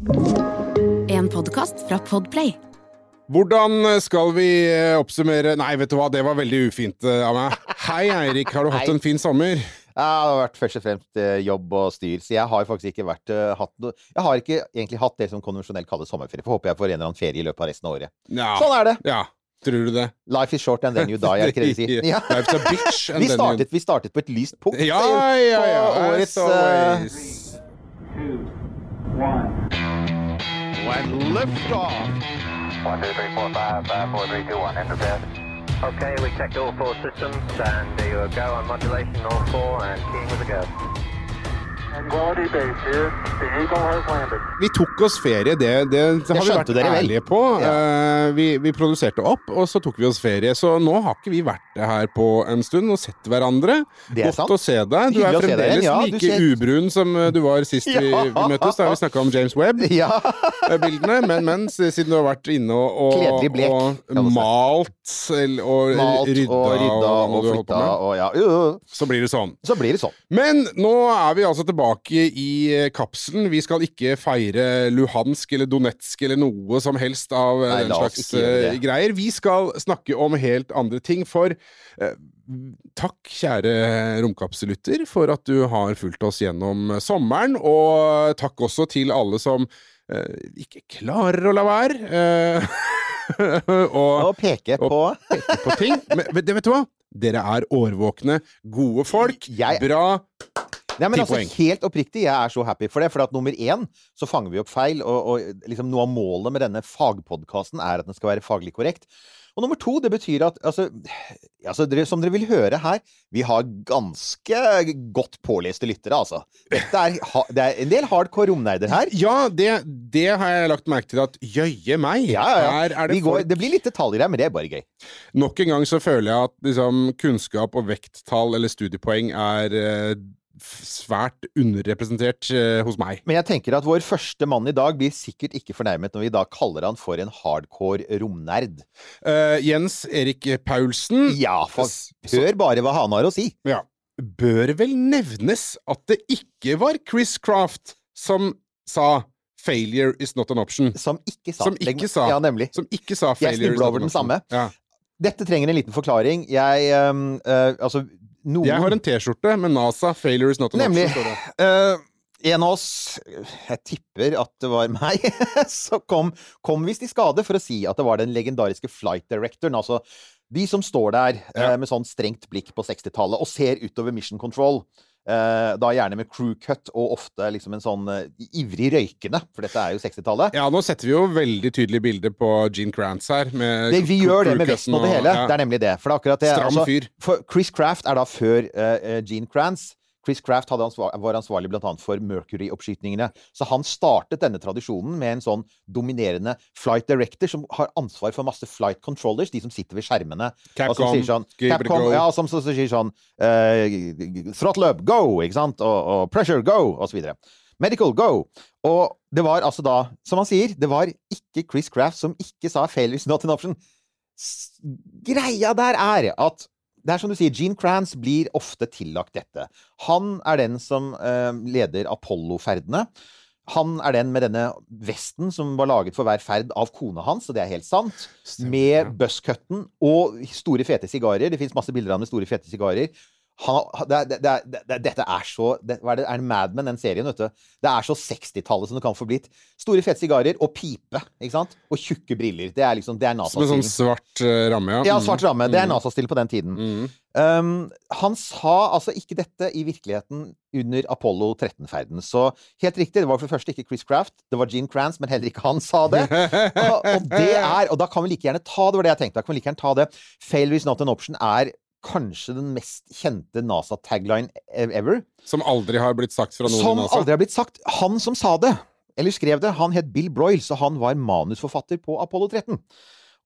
En podkast fra Podplay. Hvordan skal vi eh, oppsummere Nei, vet du hva, det var veldig ufint eh, av meg. Hei, Eirik. Har du hatt Hei. en fin sommer? Ja, det har vært først og fremst eh, jobb og styr, så jeg har faktisk ikke vært hatt noe Jeg har ikke egentlig hatt det som konvensjonelt kalles sommerferie. For håper jeg får en eller annen ferie i løpet av resten av året. Ja. Sånn er det! ja. Tror du det? Life is short and then you die, er det ikke det? Ja. Life's a bitch. and Vi startet, vi startet på et lyst punkt Ja, ja, ja. på årets as always. And lift off. One, two, three, four, five, five, four, three, two, one. Enter bed. Okay, we checked all four systems, and there you go on modulation, all four, and keying with a go. Vi tok oss ferie, det, det, det har vi vært ærlige på. Uh, vi, vi produserte opp, og så tok vi oss ferie. Så nå har ikke vi vært her på en stund og sett hverandre. Det er Godt sant. å se deg. Du Hyggelig er fremdeles Ja, like ser- ubrun som eh, du var sist vi, Ja. vi møttes. Da har vi snakka om James Webb-bildene. Ja. Men, men siden du har vært inne og, og, blek, og malt og Malt rydda, og rydda og flytta og ja. jo, jo. så blir det sånn. Så blir det sånn. Men nå er vi altså tilbake i eh, kapselen. Vi skal ikke feire Luhansk eller Donetsk eller noe som helst av eh, Nei, den slags eh, greier. Vi skal snakke om helt andre ting, for eh, Takk, kjære romkapsellytter, for at du har fulgt oss gjennom sommeren. Og takk også til alle som eh, ikke klarer å la være. eh, og Og peke på peke på ting. Men vet du hva? Dere er årvåkne, gode folk. Jeg- Bra. Nei, men altså, poeng. Helt oppriktig, jeg er så happy for det. For at nummer én så fanger vi opp feil, og, og liksom noe av målet med denne fagpodkasten er at den skal være faglig korrekt. Og nummer to, det betyr at altså, altså dere, Som dere vil høre her, vi har ganske godt påleste lyttere, altså. Er, ha- det er en del hardcore romnerder her. Ja, det, det har jeg lagt merke til at jøye meg, Ja, ja, her er det Vi går, det blir litt detaljer her, men det er bare gøy. Nok en gang så føler jeg at liksom, kunnskap og vekttall eller studiepoeng er eh, svært underrepresentert eh, hos meg. Men jeg tenker at vår første mann i dag blir sikkert ikke fornærmet når vi da kaller han for en hardcore romnerd. Uh, Jens Erik Paulsen Ja, for hør bare hva han har å si. ja, bør vel nevnes at det ikke var Chris Craft som sa 'failure is not an option'. Som ikke sa Som ikke sa. Ja, nemlig. Som ikke sa Jeg 'failure is snubla over den samme. Ja. Dette trenger en liten forklaring. Jeg eh, Altså, noen Jeg har en T-skjorte med NASA 'failure is not an Nemlig. option'. Nemlig. Eh, en av oss, jeg tipper at det var meg, så kom, kom visst i skade for å si at det var den legendariske flight directoren. Altså de som står der eh, Ja. med sånn strengt blikk på 60-tallet og ser utover Mission Control. Eh, da gjerne med crew cut og ofte liksom en sånn eh, ivrig røykende, for dette er jo 60-tallet. Ja, nå setter vi jo veldig tydelig bilde på Gene Krantz her. Med Det, vi gjør det med vesten og det hele. ja. Det er nemlig det. For det er akkurat det. Stram altså, fyr. For Chris Craft er da før uh, Gene Kranz. Chris Craft ansvar, var ansvarlig annet for Mercury-oppskytningene. Så han startet denne tradisjonen med en sånn dominerende flight director som har ansvar for masse flight controllers, de som sitter ved skjermene. og som Capcom, sier sånn, Capcom ja, som som, som, sier sånn uh, Throttle up, go! Ikke sant? Og, og pressure, go! Og så videre. Medical, go! Og det var altså da, som han sier, det var ikke Chris Craft som ikke sa 'failure is not an option'. Greia der er at det er som du sier, Gene Kranz blir ofte tillagt dette. Han er den som eh, leder Apollo-ferdene. Han er den med denne vesten som var laget for hver ferd av kona hans, og det er helt sant. Med buzzcutten og store, fete sigarer. Det fins masse bilder av ham med store, fete sigarer. Han, det, det, det, det, dette er så det, Hva er det? Er Mad Men, den serien, vet du? Det er så 60-tallet som det kan få blitt. Store, fete sigarer og pipe, ikke sant? Og tjukke briller. Det er liksom Det er Som en sånn svart uh, ramme, ja. Ja, svart ramme. Det er Mm. NASA-stil på den tiden. Mm. Um, han sa altså ikke dette i virkeligheten under Apollo 13-ferden. Så helt riktig, det var for det første ikke Chris Craft, det var Gene Kranz, men heller ikke han sa det. og, og det er, og da kan vi like gjerne ta det, var det jeg tenkte, da kan vi like gjerne ta det. Failure is not an option er kanskje den mest kjente NASA-tagline ever. Som aldri har blitt sagt fra noen i Som NASA. aldri har blitt sagt. Han som sa det, eller skrev det. Han het Bill Broyles, og han var manusforfatter på Apollo 13.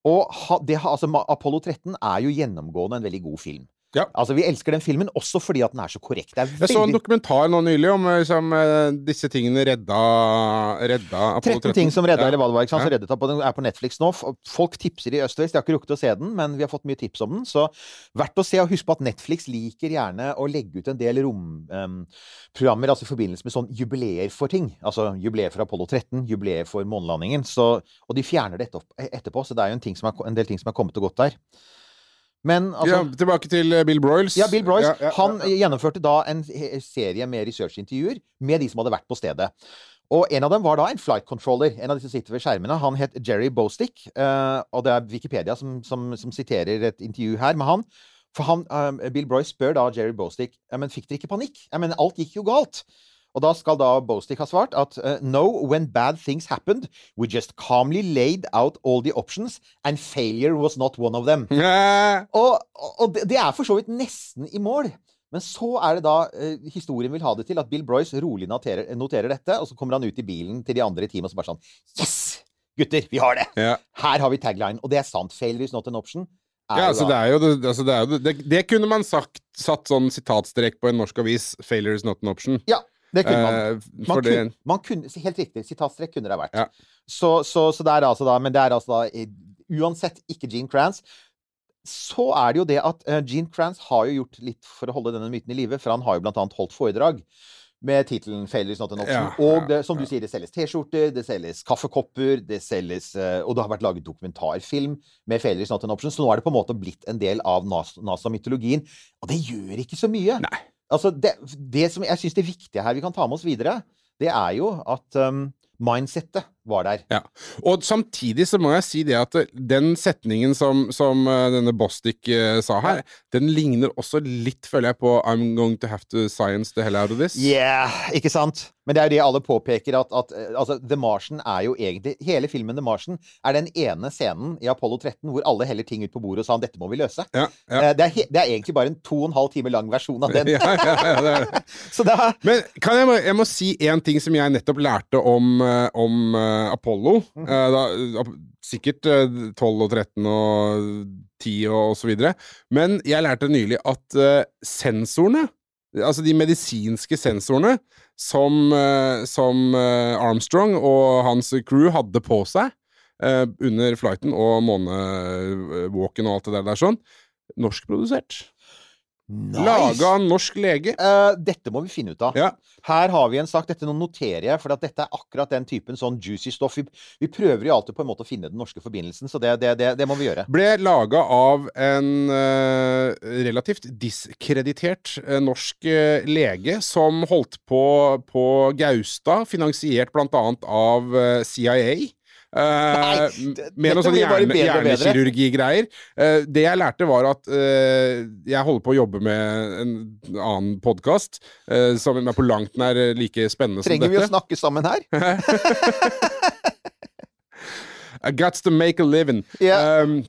Og ha, det, altså, Apollo 13 er jo gjennomgående en veldig god film. Ja. Altså, Vi elsker den filmen også fordi at den er så korrekt. Er Jeg så en dokumentar nå nylig om liksom, disse tingene redda, redda Apollo 13 ting som redda, Ja. eller hva det var. ikke sant? Så Ja. reddet den, er på Netflix nå. Folk tipser i øst-vest. Jeg har ikke rukket å se den, men vi har fått mye tips om den. Så verdt å se. Og husk på at Netflix liker gjerne å legge ut en del romprogrammer altså i forbindelse med sånn jubileer for ting. Altså jubileer for Apollo 13, jubileer for månelandingen. Så, og de fjerner det e, etterpå, så det er jo en, ting som er, en del ting som er kommet og gått der. Men altså ja, tilbake til eh, Bill Broyles. ja, Bill Broyles. Ja, Han gjennomførte da en serie med researchintervjuer med de som hadde vært på stedet. Og en av dem var da en flight controller. En av de som sitter ved skjermene. Han het Jerry Bostick. eh, og det er Wikipedia som, som, som siterer et intervju her med han. For han, eh, Bill Broyles spør da Jerry Bostick ja, men fikk dere ikke panikk. Ja, men alt gikk jo galt. Og da skal da Bostick ha svart at eh, No, when bad things happened, we just calmly laid out all the options, and failure was not one of them. Yeah. Og, og det, er for så vidt nesten i mål. Men så er det da eh, historien vil ha det til at Bill Broyce rolig noterer, noterer dette, og så kommer han ut i bilen til de andre i teamet og så bare sånn Yes! Gutter, vi har det! Yeah. Her har vi tagline. Og det er sant. Failure is not an option. Ja, altså, det er jo det, altså, det, er jo det, det, det kunne man sagt, satt sånn sitatstrek på en norsk avis. 'Failure is not an option'. Ja, det kunne man. Eh, Man fordi... kunne, man kunne, helt riktig. Sitatstrekk kunne det ha vært. Ja. Så, så, så det er altså da Men det er altså da Uansett ikke Gene Kranz. Så er det jo det at eh, Gene Kranz har jo gjort litt for å holde denne myten i live, for han har jo blant annet holdt foredrag med tittelen 'Failure is not an option'. Ja, og det, som du sier, det selges T-skjorter, det selges kaffekopper, det selges eh, Og det har vært laget dokumentarfilm med 'Failure is not an option', så nå er det på en måte blitt en del av NASA-mytologien. Og det gjør ikke så mye. Nei. Altså, det, det som jeg syns det viktige her vi kan ta med oss videre, det er jo at um, mindsettet var der. Ja. Og samtidig så må jeg si det at eh, den setningen som, som eh, denne Bostic eh, sa her, den ligner også litt, føler jeg, på I'm going to have to science the hell out of this. Yeah, ikke sant? Men det er jo det alle påpeker, at, at altså, The Martian er jo egentlig Hele filmen The Martian er den ene scenen i Apollo 13 hvor alle heller ting ut på bordet og sa dette må vi løse. Ja, ja. Det, er det er egentlig bare en to og en halv time lang versjon av den. ja, det det. Er Men kan jeg, jeg må si én ting som jeg nettopp lærte om, om Apollo. Mm. Eh, da, sikkert eh, 12 og 13 og 10 og, og så videre. Men jeg lærte nylig at eh, sensorene, altså de medisinske sensorene, som, eh, som eh, Armstrong og hans crew hadde på seg eh, under flighten og månewalken og alt det der, der sånn, norskprodusert. Laga av norsk lege. Uh, dette må vi finne ut av. Ja. Her har vi en sak. Dette noterer jeg, for at dette er akkurat den typen sånn juicy stoff. Vi, vi prøver jo alltid på en måte å finne den norske forbindelsen, så det, det, det, det må vi gjøre. ble laga av en uh, relativt diskreditert uh, norsk lege som holdt på på Gaustad, finansiert annet av CIA. Eh, Nei, det- med noe sånne sånn hjerne, hjernekirurgigreier. Eh, det jeg lærte, var at eh, jeg holder på å jobbe med en annen podkast som er på langt nær like spennende Trenger som vi å snakke sammen her? I got to make a living. Yeah. Um,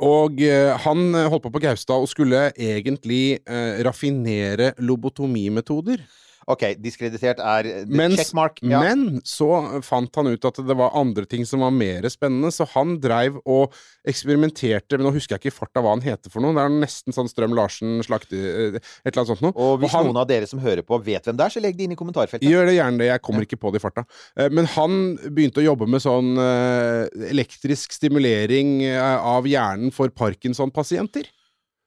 og uh, han eh, holdt på på Gaustad og skulle egentlig uh, raffinere lobotomimetoder. OK, diskreditert er Mens, checkmark. Ja. Men så fant han ut at det var andre ting som var mer spennende, så han dreiv og eksperimenterte Men nå husker jeg ikke i farta hva han heter for noe. Det er nesten sånn Strøm Larsen slakte... eh, Et eller annet sånt noe. Og hvis han- noen av dere som hører på, vet hvem det er, så legg det inn i kommentarfeltet. Gjør det gjerne det, jeg kommer ikke på det i farta. Eh, Men han begynte å jobbe med sånn eh, elektrisk stimulering av hjernen for Parkinson-pasienter.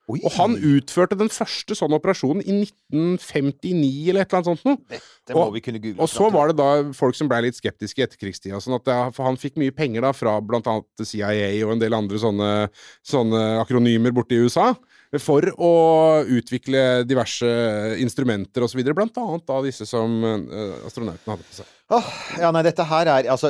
Oi. Og han utførte den første sånn operasjonen i 1959 eller et eller annet sånt noe. Det må og- vi kunne google. Og så var det da folk som blei litt skeptiske i etterkrigstida. Sånn at han fikk mye penger da fra blant annet CIA og en del andre sånne, sånne akronymer borte i USA. For å utvikle diverse instrumenter osv. Blant annet da disse som eh, astronautene hadde på seg. Åh, ja, nei, dette her er altså,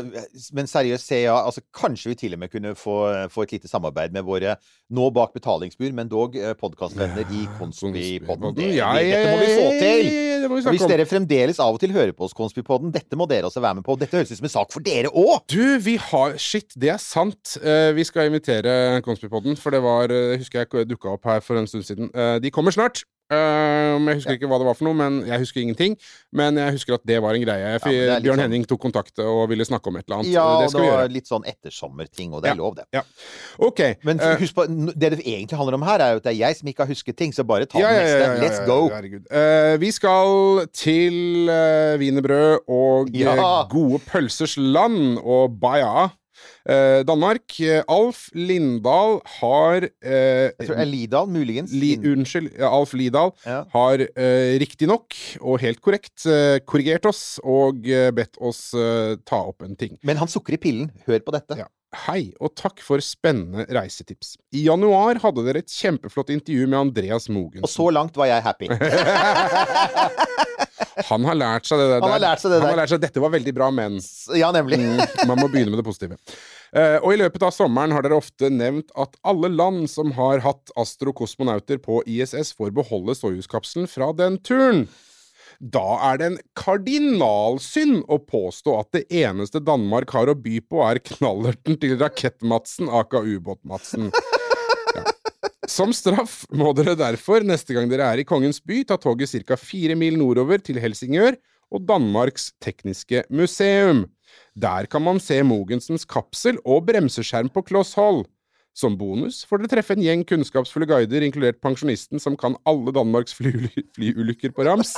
Men seriøst, se ja, altså, Kanskje vi til og med kunne få, få et lite samarbeid med våre nå bak betalingsbur, men dog eh, podkastvenner i Konspipodden. Det, Ja, ja, dette må vi få til! Må vi hvis dere fremdeles av og til hører på oss, Konspipodden, dette må dere også være med på. Dette høres ut som en sak for dere òg! Du, vi har Shit, det er sant. Uh, vi skal invitere Konspipodden, for det var uh, Husker jeg dukka opp her for en stund siden. Uh, de kommer snart. Um, jeg husker ikke hva det var for noe, men jeg husker ingenting. Men jeg husker at det var en greie. Litt Bjørn sånn- Henning tok kontakt og ville snakke om et eller annet. Ja, det det var litt sånn ettersommerting, og det er Ja. lov, det. Ja. Ok. Men eh, husk på, det det egentlig handler om her, er jo at det er jeg som ikke har husket ting, så bare ta ja, den ja, ja, neste. ja, ja, Let's go! Eh, vi skal til uh, og Ja. eh, gode pølsers land og Baja. Eh, Danmark. Eh, Alf Lindahl har eh, Jeg tror det er Lidal, muligens. Li, unnskyld, ja, Alf Lidahl Ja. har eh, riktignok og helt korrekt eh, korrigert oss og eh, bedt oss eh, ta opp en ting. Men han sukker i pillen. Hør på dette. Ja. Hei, og takk for spennende reisetips. I januar hadde dere et kjempeflott intervju med Andreas Mogensen. Og så langt var jeg happy. Han har lært seg det der. Han har lært seg det Han der. har lært seg Dette var veldig bra, men Ja, nemlig. Mm, man må begynne med det positive. Uh, og i løpet av sommeren har dere ofte nevnt at alle land som har hatt astrokosmonauter på ISS, får beholde Soyuz-kapselen fra den turen. Da er det en kardinalsynd å påstå at det eneste Danmark har å by på, er knallerten til Rakett-Madsen, aka Ubåt-Madsen. Som straff må dere derfor, neste gang dere er i Kongens by, ta toget ca. fire mil nordover til Helsingør og Danmarks Tekniske Museum. Der kan man se Mogensens kapsel og bremseskjerm på kloss hold. Som bonus får dere treffe en gjeng kunnskapsfulle guider, inkludert pensjonisten som kan alle Danmarks flyulykker på rams.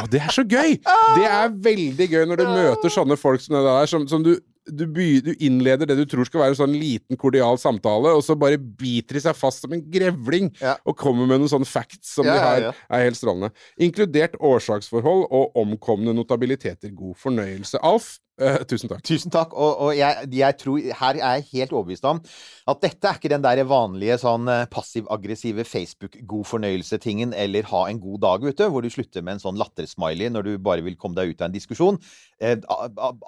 Og det er så gøy! Det er veldig gøy når du møter sånne folk som det der, som, som du du, by, du innleder det du tror skal være en sånn liten, kordial samtale, og så bare biter de seg fast som en grevling Ja. og kommer med noen sånne facts som Ja, de her ja. er helt strålende. Inkludert årsaksforhold og omkomne notabiliteter. God fornøyelse. Alf, eh, tusen takk. Tusen takk. Og, og jeg, jeg tror, her er jeg helt overbevist om at dette er ikke den der vanlige sånn eh, passiv-aggressive Facebook-god fornøyelse-tingen, eller ha en god dag ute, hvor du slutter med en sånn lattersmiley når du bare vil komme deg ut av en diskusjon. Eh,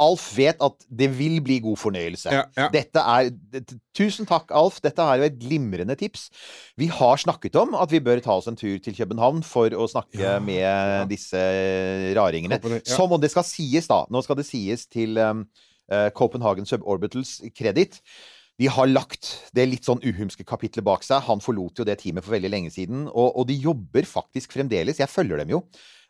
Alf vet at det vil bli god fornøyelse. Ja, ja. Dette er Tusen takk, Alf. Dette er jo et glimrende tips. Vi har snakket om at vi bør ta oss en tur til København for å snakke Ja, med disse raringene. Som om det skal sies, da. Nå skal det sies til um, eh, Copenhagen Suborbitals kreditt. De har lagt det litt sånn uhumske kapitlet bak seg. Han forlot jo det teamet for veldig lenge siden. Og, og de jobber faktisk fremdeles. Jeg følger dem jo.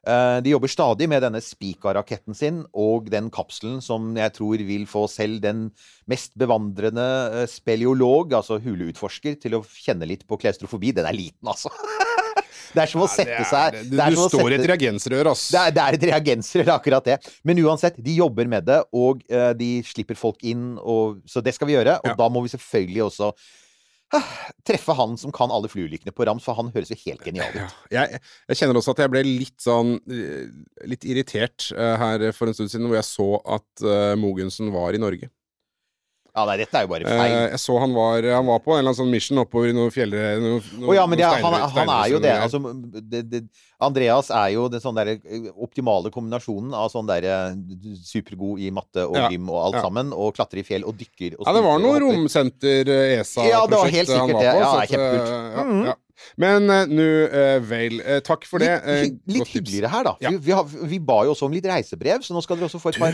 Eh, De jobber stadig med denne Spica-raketten sin og den kapselen som jeg tror vil få selv den mest bevandrende eh, speleolog, altså huleutforsker, til å kjenne litt på klaustrofobi. Den er liten, altså. Det er som å sette seg du står i et reagensrør, ass. det er, det er et reagensrør, akkurat det. Men uansett, de jobber med det, og uh, de slipper folk inn, og, så det skal vi gjøre. Og Ja. da må vi selvfølgelig også uh, treffe han som kan alle flyulykkene på rams, for han høres jo helt genial ut. Ja, jeg, jeg kjenner også at jeg ble litt sånn eh, Litt irritert uh, her for en stund siden, hvor jeg så at Mogensen var i Norge. Ja, nei, dette er jo bare Eh, feil. jeg så han var Han var på en eller annen sånn mission oppover i noen fjell... Noen, Å ja, men det, er- han, steiner- han er jo det. Altså, det, det. Andreas er jo den sånn der eh, optimale kombinasjonen av sånn derre supergod i matte og Ja, gym og alt ja. sammen, og klatre i fjell og dykker og Ja, det var noe hopper. romsenter, eh, ESA-prosjekt Ja, det var helt han sikkert var det. på, Ja, så det at, kjempekult. eh, ja, Mhm. ja. Men uh, nå uh, vel. uh, takk for det. Litt, det. litt hyggeligere her, da. Ja. Vi, vi, har, vi ba jo også om litt reisebrev, så nå skal dere også få et par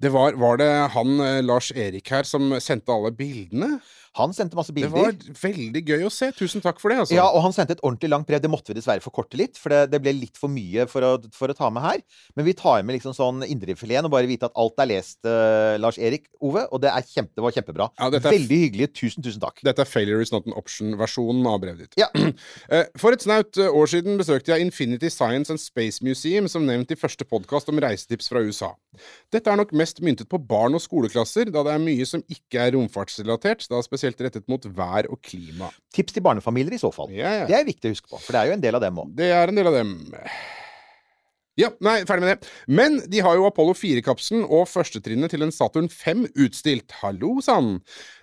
Det var, var det han eh, Lars Erik her som sendte alle bildene? Han sendte masse bilder. Det var veldig gøy å se. Tusen takk for det, altså. Ja, og han sendte et ordentlig langt brev. Det måtte vi dessverre forkorte litt, for det, det ble litt for mye for å, for å ta med her. Men vi tar med liksom sånn indrefileten og bare vite at alt er lest, uh, Lars Erik Ove, og det, er kjempe, det var kjempebra. Ja, er Veldig hyggelig. Tusen, tusen takk. Dette er Failure is not an option-versjonen av brevet ditt. Ja. Eh, For et snaut eh, år siden besøkte jeg Infinity Science and Space Museum, som nevnt i første podkast om reisetips fra USA. Dette er nok mest myntet på barn og skoleklasser, da det er mye som ikke er romfartsrelatert, da spesielt rettet mot vær og klima. Tips til barnefamilier i så fall. Ja, ja. Det er viktig å huske på, for det er jo en del av dem òg. Det er en del av dem. Ja, nei, ferdig med det. Men de har jo Apollo 4-kapselen og førstetrinnet til en Saturn 5 utstilt. Hallo sann!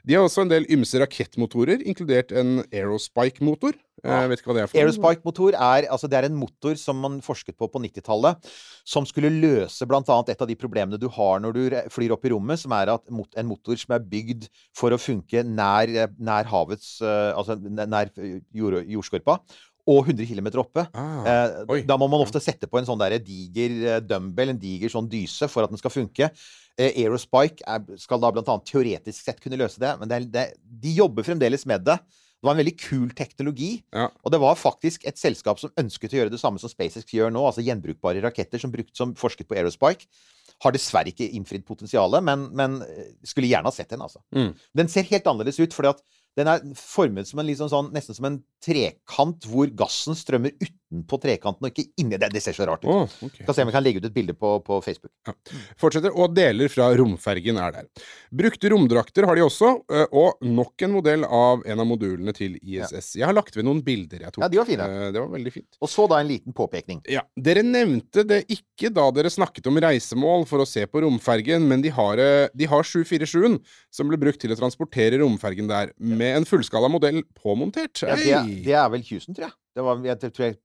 De har også en del ymse rakettmotorer, inkludert en Aerospike-motor. Jeg vet ikke hva det er for. Aerospike-motor er, altså er en motor som man forsket på på 90-tallet, som skulle løse annet et av de problemene du har når du flyr opp i rommet, som er at mot, en motor som er bygd for å funke nær, eh, nær havets eh, Altså nær eh, jord, jordskorpa, og 100 km oppe. Ah, Eh, da må man ofte sette på en sånn der diger eh, dumbbell, en diger sånn dyse, for at den skal funke. Eh, Aerospike er, skal da blant annet teoretisk sett kunne løse det, men det er, det, de jobber fremdeles med det. Det var en veldig kul teknologi. Ja. Og det var faktisk et selskap som ønsket å gjøre det samme som SpaceX gjør nå, altså gjenbrukbare raketter som, brukt, som forsket på Aerospike. Har dessverre ikke innfridd potensialet, men, men eh, skulle gjerne ha sett den, altså. Mm. Den ser helt annerledes ut, fordi at den er formet som en liksom sånn, nesten som en trekant hvor gassen strømmer utenpå trekanten og ikke inni. Det, det ser så rart ut. Oh, okay. Skal se om vi kan legge ut et bilde på, på Facebook. Fortsetter, og deler fra romfergen er der. Brukte romdrakter har de også, eh, og nok en modell av en av modulene til ISS. Jeg har lagt ved noen bilder jeg tok. Ja, de var fine. Eh, Det var veldig fint. Og så da en liten påpekning. Ja, Dere nevnte det ikke da dere snakket om reisemål for å se på romfergen, men de har, eh, de har 747-en, som ble brukt til å transportere romfergen der, med en fullskala modell påmontert. Ja, det, Hei! Det er vel Houston, tror jeg. Det, var, jeg, tror jeg.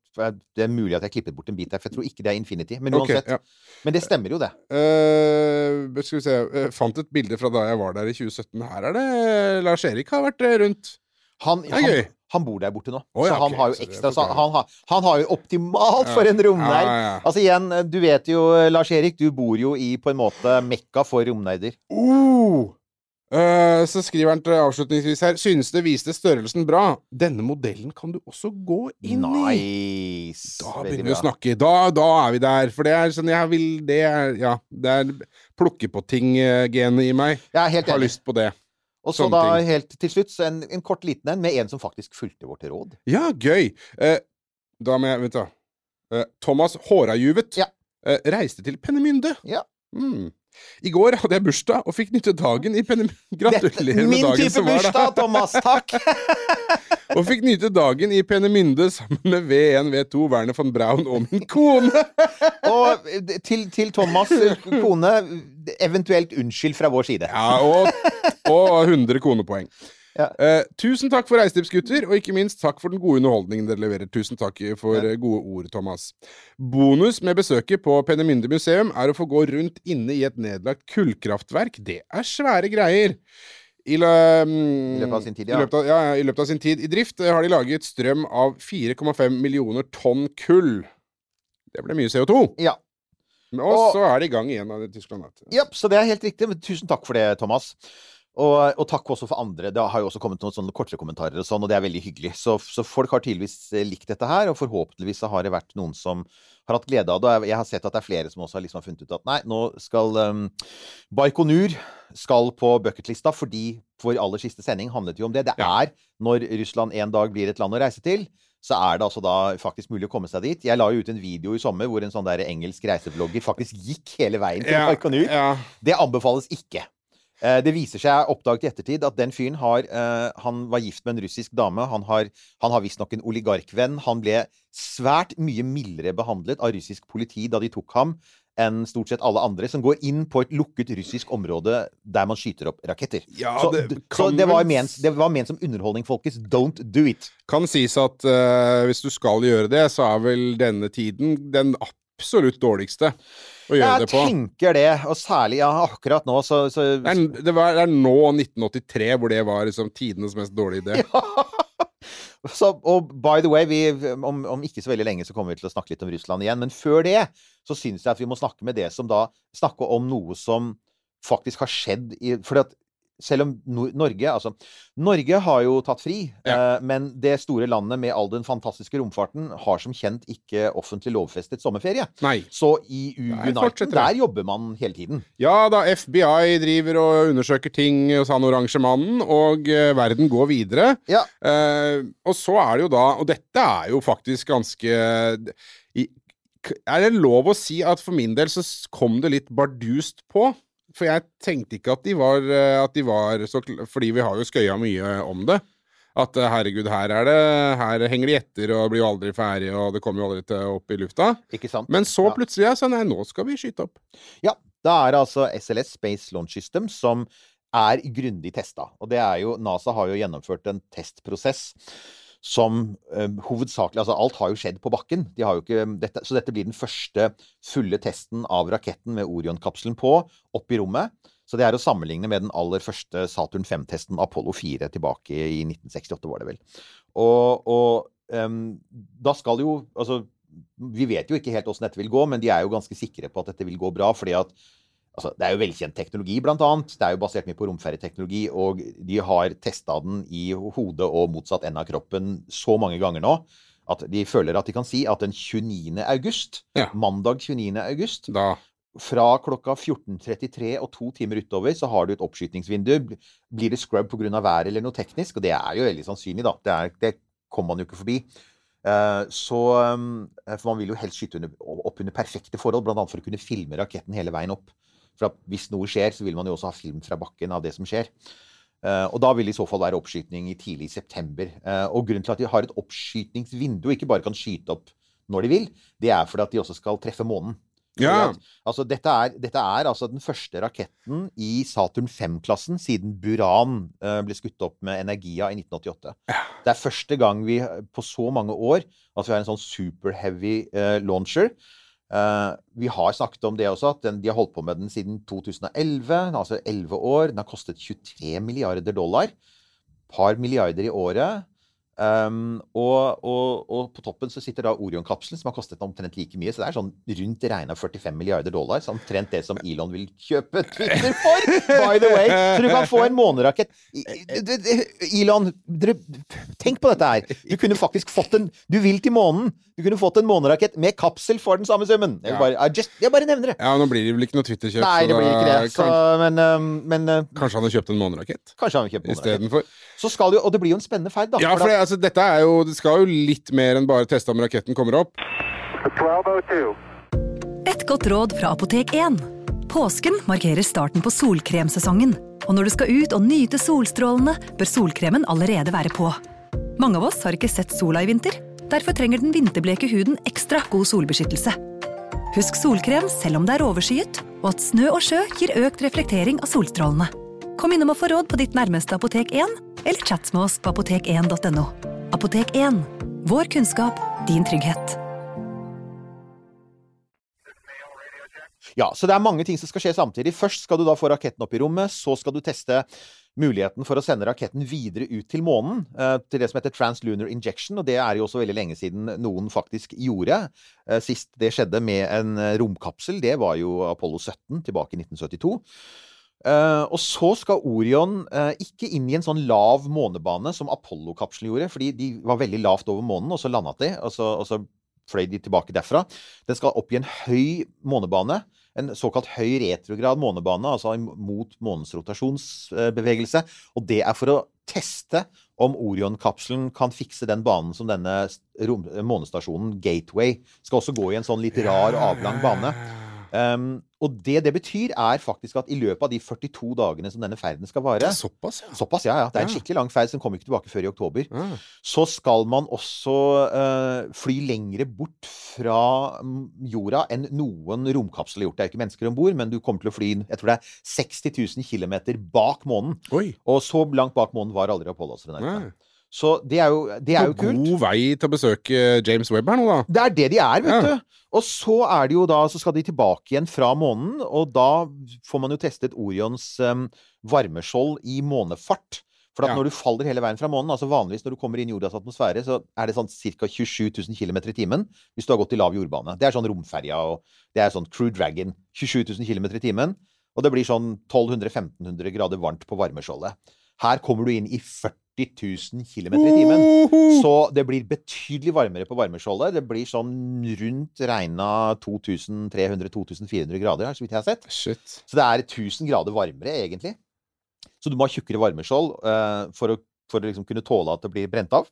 det er mulig at jeg klippet bort en bit der, for jeg tror ikke det er Infinity. Men uansett. Okay, ja. Men det stemmer jo, det. Uh, skal vi se jeg Fant et bilde fra da jeg var der i 2017. Her er det Lars Erik har vært eh, rundt. Han, Det er gøy. han bor der borte nå, oh, ja, så han okay, har jo ekstra så han, har, han har jo optimalt for en romnerd. Ja. Altså igjen, du vet jo, Lars Erik, du bor jo i på en måte mekka for romnerder. Oh! Eh, så skriver han til avslutningsvis her Synes det viste størrelsen bra. Denne modellen kan du også gå inn i. Nice. Da begynner vi å snakke. Da, da er vi der. For det er sånn jeg vil Det er Ja. Det er plukke på ting-genet i meg. Jeg er helt Har enig. lyst på det. Og så sånne da ting. helt til slutt så en, en kort liten en med en som faktisk fulgte vårt råd. Ja, gøy. Eh, da må jeg Vent, da. Eh, Thomas Hårajuvet Ja. eh, reiste til Pennemynde. Ja. Mm. I går hadde jeg bursdag og fikk nytte dagen i Pennemynde. Gratulerer med dagen som var, da. Min type bursdag, Thomas! Takk! Og fikk nyte dagen i Pennemynde sammen med V1, V2, Werner von Braun og min kone. Og til, til Thomas' kone, eventuelt unnskyld fra vår side. Ja, og, og 100 konepoeng. Ja. Uh, tusen takk for reisetipsgutter, og ikke minst takk for den gode underholdningen dere leverer. Tusen takk for ja. gode ord, Thomas. Bonus med besøket på Penemynde museum er å få gå rundt inne i et nedlagt kullkraftverk. Det er svære greier. I, lø, I løpet av sin tid, ja. I løpet av, ja, I løpet av sin tid i drift eh, har de laget strøm av 4,5 millioner tonn kull. Det ble mye CO2. Ja. Og Og- så er det i gang igjen av Tyskland. Jepp. Så det er helt riktig. Men tusen takk for det, Thomas. Og, og takk også for andre. Det har jo også kommet noen sånne kortere kommentarer, og sånn, og det er veldig hyggelig. Så, så folk har tydeligvis eh, likt dette her, og forhåpentligvis har det vært noen som har hatt glede av det. Og jeg- har sett at det er flere som også har liksom funnet ut at nei, nå skal um, Baikonur skal på bucketlista, fordi vår aller siste sending handlet jo om det. Det er når Russland en dag blir et land å reise til. Så er det altså da faktisk mulig å komme seg dit. Jeg la jo ut en video i sommer hvor en sånn der engelsk reiseblogger faktisk gikk hele veien til Ja, ja. Det anbefales ikke. Eh, Det viser seg, oppdaget i ettertid, at den fyren har eh, Han var gift med en russisk dame. Han har, han har visstnok en oligarkvenn. Han ble svært mye mildere behandlet av russisk politi da de tok ham, enn stort sett alle andre som går inn på et lukket russisk område der man skyter opp raketter. Ja, så det så det, var ment, det var ment som underholdning, folkens. Don't do it. Kan sies at uh, hvis du skal gjøre det, så er vel denne tiden den absolutt dårligste å gjøre Jeg det på. Jeg tenker det, og særlig ja, akkurat nå, så, så Det er, det, var, det er nå 1983 hvor det var liksom tidenes mest dårlige idé. Så, og by the way, vi, om, om ikke så veldig lenge så kommer vi til å snakke litt om Russland igjen. Men før det så syns jeg at vi må snakke med det som da Snakke om noe som faktisk har skjedd i For at selv om Nor Norge Altså, Norge har jo tatt fri, Ja. eh, men det store landet med all den fantastiske romfarten har som kjent ikke offentlig lovfestet sommerferie. Nei. Så i United, der jobber man hele tiden. Ja da, FBI driver og undersøker ting hos han oransje mannen, og eh, verden går videre. Ja. Eh, og så er det jo da Og dette er jo faktisk ganske i, Er det lov å si at for min del så kom det litt bardust på? For jeg tenkte ikke at de var, eh, at de var så Fordi vi har jo skøya mye om det. At eh, herregud, her er det Her henger de etter og blir jo aldri ferdig, og det kommer jo aldri til opp i lufta. Ikke sant? Men så plutselig er det sånn Nei, nå skal vi skyte opp. Ja, da er det altså SLS, Space Launch System, som er grundig testa. Og det er jo NASA har jo gjennomført en testprosess som eh, hovedsakelig Altså alt har jo skjedd på bakken. De har jo ikke dette, så dette blir den første fulle testen av raketten med Orion-kapselen på, opp i rommet. Så det er å sammenligne med den aller første Saturn 5-testen, Apollo 4, tilbake i 1968, var det vel. Og, og em, da skal jo Altså, vi vet jo ikke helt åssen dette vil gå, men de er jo ganske sikre på at dette vil gå bra, fordi at Altså, det er jo velkjent teknologi, blant annet. Det er jo basert mye på romferjeteknologi, og de har testa den i hodet og motsatt ende av kroppen så mange ganger nå at de føler at de kan si at den 29. august, Ja. mandag 29. august, Da fra klokka 14.33 og to timer utover, så har du et oppskytingsvindu. Blir det scrub pga. været eller noe teknisk? Og det er jo veldig sannsynlig, da. Det, er, det kommer man jo ikke forbi. Eh, så um, For man vil jo helst skyte under, opp under perfekte forhold, bl.a. for å kunne filme raketten hele veien opp. For at hvis noe skjer, så vil man jo også ha film fra bakken av det som skjer. Eh, og da vil det i så fall være oppskyting i tidlig september. Eh, og grunnen til at de har et oppskytingsvindu, og ikke bare kan skyte opp når de vil, det er fordi at de også skal treffe månen. Ja. At- Altså, dette er, dette er altså den første raketten i Saturn 5-klassen siden Buran uh, ble skutt opp med Energia i 1988. Det er første gang vi på så mange år at vi har en sånn super heavy eh, launcher. Eh, vi har snakket om det også, at den, de har holdt på med den siden 2011, altså 11 år. Den har kostet 23 milliarder dollar. Par milliarder i året. Um, og, og, og på toppen så sitter da Orion-kapselen, som har kostet omtrent like mye. Så det er sånn rundt regna 45 milliarder dollar. Så omtrent det som Elon vil kjøpe Twitter for! By the way! Så du kan få en månerakett. Elon, dere, tenk på dette her. Du kunne faktisk fått en Du vil til månen. Du kunne fått en månerakett med kapsel for den samme summen. Jeg, bare, just, jeg bare nevner det. ja, nå blir det vel ikke noe Twitter-kjøp, Nei, det blir ikke det. Så, men um, men uh, kanskje han har kjøpt en månerakett kanskje han vil kjøpe månerakett. istedenfor. Så skal jo, og det blir jo en spennende ferd, da. Ja, for det, altså, dette er jo Det skal jo litt mer enn bare teste om raketten kommer opp. 1202. Et godt råd fra Apotek 1. Påsken markerer starten på solkremsesongen. Og når du skal ut og nyte solstrålene, bør solkremen allerede være på. Mange av oss har ikke sett sola i vinter. Derfor trenger den vinterbleke huden ekstra god solbeskyttelse. Husk solkrem selv om det er overskyet, og at snø og sjø gir økt reflektering av solstrålene. Kom innom og få råd på ditt nærmeste Apotek 1, eller chat med oss på apotek1.no. Apotek 1. Vår kunnskap, din trygghet. Ja, så det er mange ting som skal skje samtidig. Først skal du da få raketten opp i rommet, så skal du teste muligheten for å sende raketten videre ut til månen, eh, til det som heter translunar injection, og det er jo også veldig lenge siden noen faktisk gjorde. Eh, Sist det skjedde med en romkapsel, det var jo Apollo 17 tilbake i 1972. Eh, og så skal Orion uh, ikke inn i en sånn lav månebane som Apollo-kapselen gjorde, fordi de var veldig lavt over månen, og så landet de, og så, og så fløy de tilbake derfra. Den skal opp i en høy månebane. En såkalt høy retrograd månebane, altså mot månens rotasjonsbevegelse. Og det er for å teste om Orion-kapselen kan fikse den banen som denne månestasjonen Gateway skal også gå i en sånn litt rar, avlang bane. Um, og det det betyr, er faktisk at i løpet av de 42 dagene som denne ferden skal vare Såpass, ja. Såpass, ja. ja. Det er en skikkelig lang ferd som kommer ikke tilbake før i oktober. Mm. Så skal man også uh, fly lengre bort fra mm, jorda enn noen romkapsel har gjort. Det er ikke mennesker om bord, men du kommer til å fly jeg tror det er 60 000 km bak månen. Oi. Og så langt bak månen var aldri Apollo-astronautene. Nei. Så det er jo, det er jo kult. god vei til å besøke James Webb her nå, da. Det er det de er, vet Ja. du. Og så er det jo da, så skal de tilbake igjen fra månen, og da får man jo testet Orions um, varmeskjold i månefart. For at Ja. når du faller hele veien fra månen, altså vanligvis når du kommer inn i jordas atmosfære, så er det sånn ca. 27 000 km i timen hvis du har gått i lav jordbane. Det er sånn romferja og det er sånn Crew Dragon. 27 000 km i timen. Og det blir sånn 1200-1500 grader varmt på varmeskjoldet. Her kommer du inn i 40 000 km i timen. Så det blir betydelig varmere på varmeskjoldet. Det blir sånn rundt regna 2300-2400 grader, så vidt jeg har sett. Shit. Så det er 1000 grader varmere, egentlig. Så du må ha tjukkere varmeskjold uh, for å, for å liksom kunne tåle at det blir brent av.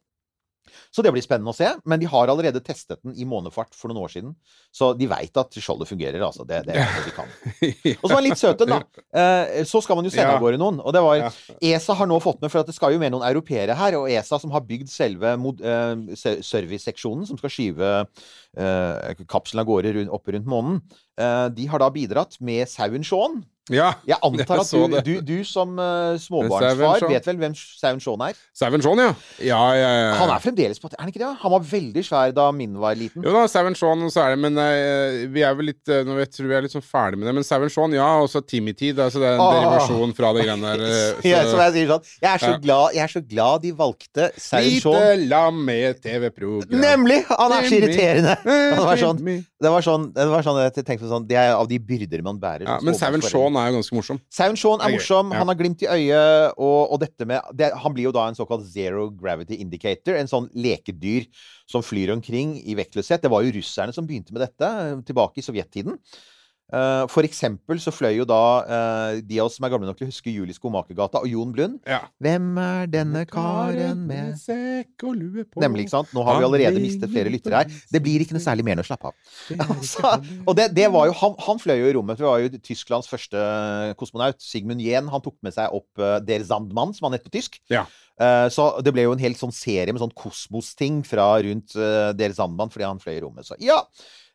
Så det blir spennende å se. Men de har allerede testet den i månefart for noen år siden. Så de veit at skjoldet fungerer, altså. Det, det er det de kan. Og så var den litt søt, den, da. Eh, så skal man jo sende Ja. av gårde noen. Og det var ESA har nå fått med, for at det skal jo med noen europeere her, og ESA som har bygd selve eh, serviceseksjonen som skal skyve eh, kapselen av gårde rundt, opp rundt månen, de har da bidratt med sauen Shaun Ja, Jeg antar at du, du, du som uh, småbarnsfar vet vel hvem Sauen Shaun er? Sauen Shaun, ja. Ja, ja, ja. Han er fremdeles på Er han ikke det? Han var veldig svær da min var liten. Jo da, Seven Shaun, så er det Men uh, vi er vel litt uh, Nå vet tror vi er litt sånn ferdig med det. Men Seven Shaun, ja. Og så er- altså, det er en ah. derivasjon fra det greiene der. Så, Ja, som jeg sier sånn Jeg er så, glad, jeg er så glad de valgte Sauen Shaun. Lite lam med TV-program. Nemlig! Han er så irriterende! Det var sånn, det var sånn, det var sånn jeg tenkte sånn Det er av de byrder man bærer. Ja, men Seven småbarnsforeldre. Shaun er jo ganske morsom. Sound Shaun er er morsom, han har glimt i øyet, og, og dette med det, Han blir jo da en såkalt zero gravity indicator, en sånn lekedyr som flyr omkring i vektløshet. Det var jo russerne som begynte med dette, eh, tilbake i sovjettiden. Eh, For eksempel så fløy jo da uh, de av oss som er gamle nok til å huske Julie Skomakergata og Jon Blund. Ja. Hvem er denne karen med sekk og lue på Nemlig, ikke sant? Nå har vi allerede mistet flere lyttere her. Det blir ikke noe særlig mer enn å slappe av. Altså, og det, det var jo, han, han fløy jo i rommet. Det var jo Tysklands første kosmonaut. Sigmund Jehn. Han tok med seg opp uh, Der Sandmann, som han het på tysk. Ja. Eh, så det ble jo en hel sånn serie med sånn kosmos-ting fra rundt uh, Der Sandmann fordi han fløy i rommet. Så ja.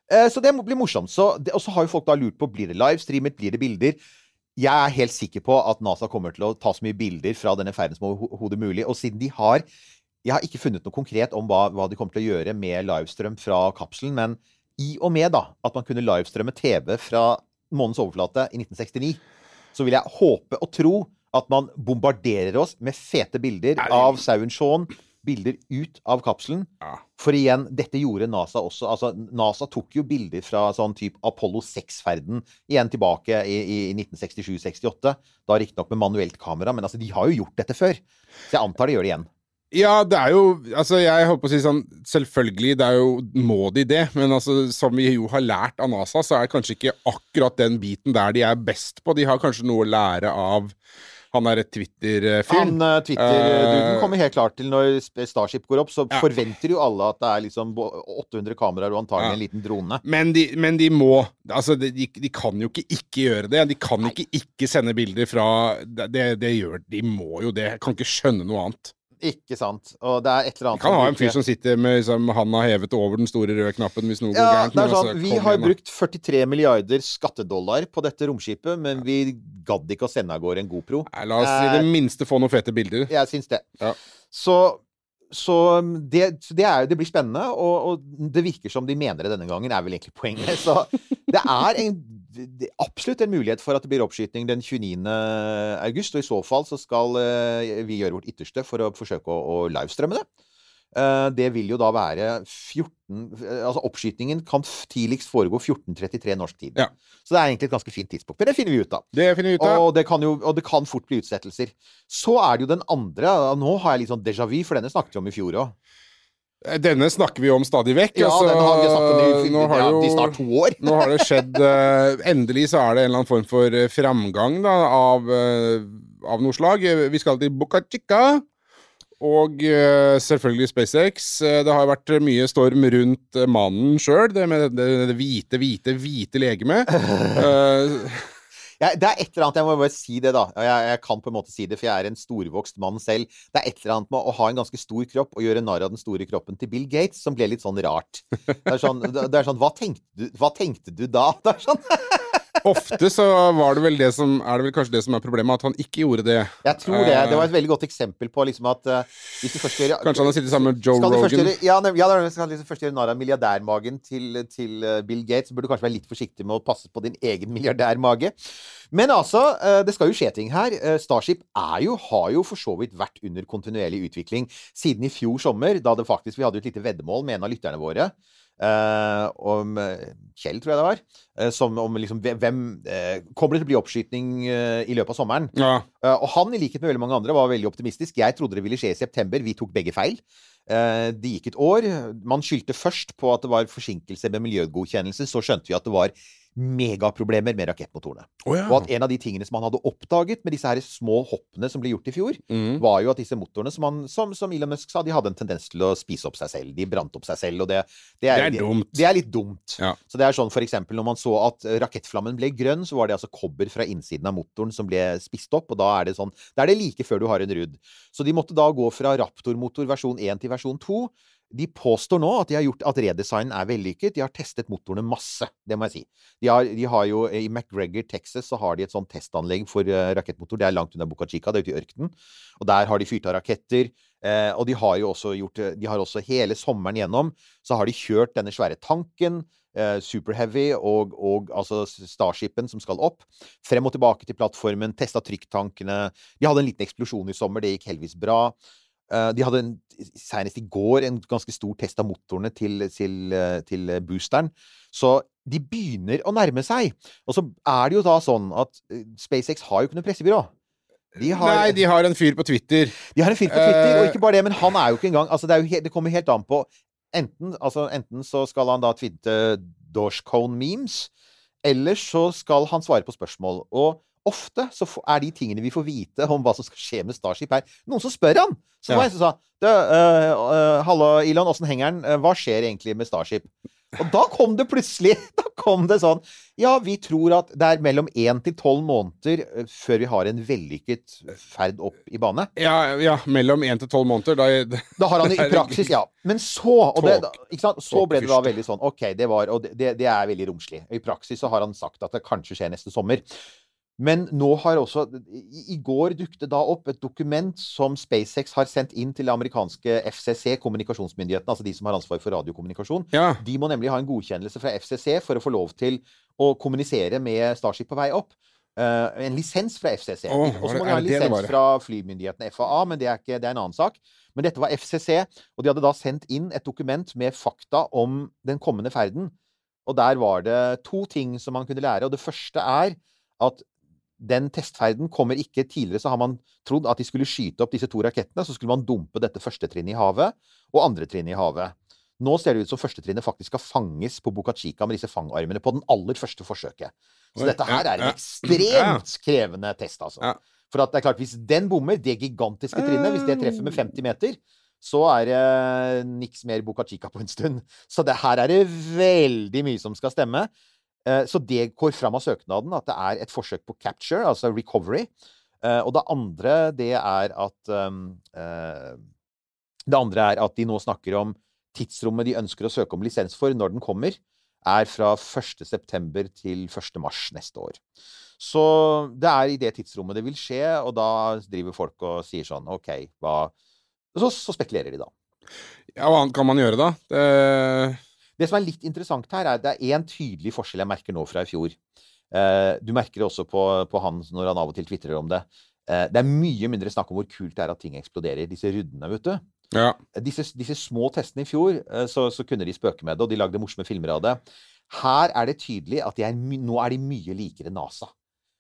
Eh, så det må bli morsomt. Så det- Og så har jo folk da lurt på blir det livestreamet, blir det bilder. Jeg er helt sikker på at NASA kommer til å ta så mye bilder fra denne ferden som overhodet mulig. Og siden de har Jeg har ikke funnet noe konkret om hva, hva de kommer til å gjøre med livestrøm fra kapselen, men i og med da at man kunne livestrømme TV fra månens overflate i 1969, så vil jeg håpe og tro at man bombarderer oss med fete bilder av sauen Shaun, bilder ut av kapselen. Ja. For igjen, dette gjorde NASA også. Altså, NASA tok jo bilder fra sånn type Apollo 6-ferden igjen tilbake i, i 1967-68. Da riktignok med manuelt kamera, men altså, de har jo gjort dette før. Så jeg antar de gjør det igjen. Ja, det er jo Altså, jeg holdt på å si sånn Selvfølgelig, det er jo Må de det? Men altså, som vi jo har lært av NASA, så er det kanskje ikke akkurat den biten der de er best på. De har kanskje noe å lære av han derre Twitter-fyr. Han uh, Twitter-duden uh, kommer helt klart til når Starship går opp, så Ja. forventer jo alle at det er liksom 800 kameraer og antagelig Ja. en liten drone. Men de, men de må Altså, de, de kan jo ikke ikke gjøre det. De kan ikke ikke sende bilder fra Det, det, det gjør De må jo det. Jeg kan ikke skjønne noe annet. Ikke sant? Og det er et eller annet Vi kan ha en fyr som sitter med liksom, handa hevet over den store røde knappen hvis noe går Ja, gærent. det er sånn, altså, Vi har igjen, brukt 43 milliarder skattedollar på dette romskipet, men vi gadd ikke å sende av gårde en GoPro. Nei, La oss i det minste få noen fete bilder. Jeg syns det. Ja. Så, så det, så det, er, det blir spennende, og, og det virker som de mener det denne gangen, er vel egentlig poenget. Så det er en, det, er absolutt en mulighet for at det blir oppskyting den 29. august, og i så fall så skal eh, vi gjøre vårt ytterste for å forsøke å, å livestrømme det. Eh, det vil jo da være 14 eh, Altså oppskytingen kan tidligst foregå 14.33 norsk tid. Ja. Så det er egentlig et ganske fint tidspunkt. Men det finner vi ut av. Det finner vi ut av. Og det, kan jo, og det kan fort bli utsettelser. Så er det jo den andre. Nå har jeg litt sånn déjà vu, for denne snakket vi om i fjor òg. Denne snakker vi om stadig vekk. Ja, altså, den har vi snakket om i, nå har jo- i snart to år. Nå har det skjedd uh, Endelig så er det en eller annen form for eh, framgang da, av, uh, av noe slag. Eh, Vi skal til Boca Chica. Og uh, selvfølgelig SpaceX. Eh, Det har vært mye storm rundt eh, mannen sjøl, det med det, det hvite, hvite, hvite legemet. Jeg, det er et eller annet, jeg må bare si det, da. Jeg, jeg kan på en måte si det, for jeg er en storvokst mann selv. Det er et eller annet med å ha en ganske stor kropp og gjøre narr av den store kroppen til Bill Gates som ble litt sånn rart. Det er sånn, det er sånn hva, tenkte du, hva tenkte du da? Det er sånn, ofte så var det vel det som Er det vel kanskje det som er problemet, at han ikke gjorde det. jeg tror det. Det var et veldig godt eksempel på liksom at uh, hvis du først gjør Kanskje han har sittet sammen med Joe Rogan. gjøre, ja, ja, skal du liksom først gjøre narr av milliardærmagen til, til eh, Bill Gates, så burde du kanskje være litt forsiktig med å passe på din egen milliardærmage. Men altså, uh, det skal jo skje ting her. Uh, Starship er jo, har jo for så vidt vært under kontinuerlig utvikling siden i fjor sommer, da det faktisk Vi hadde jo et lite veddemål med en av lytterne våre. Eh, om Kjell, tror jeg det var. Uh, som om liksom hvem uh, Kommer det til å bli oppskyting i løpet av sommeren? Ja. Og han, i likhet med veldig mange andre, var veldig optimistisk. Jeg trodde det ville skje i september. Vi tok begge feil. Det gikk et år. Man skyldte først på at det var forsinkelse med miljøgodkjennelse. Så skjønte vi at det var megaproblemer med rakettmotorene. Oh, ja. Og at en av de tingene som han hadde oppdaget med disse her små hoppene som ble gjort i fjor, Mm. var jo at disse motorene, som, han, som, som Elon Musk sa, de hadde en tendens til å spise opp seg selv. De brant opp seg selv, og det, det, er, Det er dumt. Det er litt dumt. Ja. Så det er sånn for eksempel når man så at rakettflammen ble grønn, så var det altså kobber fra innsiden av motoren som ble spist opp, og da er det sånn Da er det like før du har en rudd. Så de måtte da gå fra Raptor-motor versjon 1 til versjon 2. De påstår nå at de har gjort at redesignen er vellykket. De har testet motorene masse, det må jeg si. De har, de har jo I McGregor, Texas, så har de et sånt testanlegg for eh, rakettmotor. Det er langt unna Buca Chica, det er ute i ørkenen. Og der har de fyrt av raketter. Eh, og de har jo også gjort eh, De har også hele sommeren gjennom så har de kjørt denne svære tanken, eh, Super Heavy, og, og altså Starshipen som skal opp. Frem og tilbake til plattformen, testa trykktankene. De hadde en liten eksplosjon i sommer, det gikk heldigvis bra. Eh, de hadde en, senest i går en ganske stor test av motorene til, til, eh, til boosteren. Så de begynner å nærme seg. Og så er det jo da sånn at eh, SpaceX har jo ikke noe pressebyrå. De har, Nei, de har en fyr på Twitter. de har en fyr på Twitter, uh, og ikke bare det, men han er jo ikke engang altså det, er jo det kommer helt an på enten, altså enten så skal han da twitte Dogecoin-memes, eller så skal han svare på spørsmål. Og ofte så er de tingene vi får vite om hva som skal skje med Starship her, noen som spør han! Så var Ja. en som sa «Du, uh, øh, Hallo, Elon, åssen henger den? Eh, Hva skjer egentlig med Starship? Og da kom det plutselig Da kom det sånn Ja, vi tror at det er mellom én til tolv måneder før vi har en vellykket ferd opp i bane. Ja, ja mellom én til tolv måneder. Da, Da har han Det i praksis, ja. Men så og det, sant? Så ble det da veldig sånn OK, det var Og det, det er veldig romslig. I praksis så har han sagt at det kanskje skjer neste sommer. Men nå har også I, går dukket da opp et dokument som SpaceX har sendt inn til det amerikanske FCC, kommunikasjonsmyndighetene, altså de som har ansvar for radiokommunikasjon. ja. De må nemlig ha en godkjennelse fra FCC for å få lov til å kommunisere med Starship på vei opp. Uh, en lisens fra FCC. Åh, og så må de ha en lisens fra flymyndighetene FAA, men det er, ikke, det er en annen sak. Men dette var FCC, og de hadde da sendt inn et dokument med fakta om den kommende ferden. Og der var det to ting som man kunne lære. Og det første er at den testferden kommer ikke Tidligere så har man trodd at de skulle skyte opp disse to rakettene, så skulle man dumpe dette første trinnet i havet og andre trinnet i havet. Nå ser det ut som førstetrinnet faktisk skal fanges på Boca Chica med disse fangarmene på den aller første forsøket. Så dette her er en ekstremt krevende test, altså. For at det er klart, hvis den bommer, det gigantiske trinnet, hvis det treffer med 50 meter, så er det niks mer Boca Chica på en stund. Så det her er det veldig mye som skal stemme. Eh, Så det går fram av søknaden at det er et forsøk på capture, altså recovery. Eh, Og det andre, det er at um, eh, Det andre er at de nå snakker om tidsrommet de ønsker å søke om lisens for når den kommer, er fra 1. september til 1. mars neste år. Så det er i det tidsrommet det vil skje, og da driver folk og sier sånn OK, hva Så, så spekulerer de, da. ja, hva annet kan man gjøre, da? Det, Det som er litt interessant her, er at det er én tydelig forskjell jeg merker nå fra i fjor. Eh, du merker det også på, på han når han av og til tvitrer om det. Eh, det er mye mindre snakk om hvor kult det er at ting eksploderer. Disse ruddene, vet du. ja. Disse, disse små testene i fjor, eh, så, så kunne de spøke med det, og de lagde morsomme filmer av det. Her er det tydelig at de er, nå er de mye likere NASA.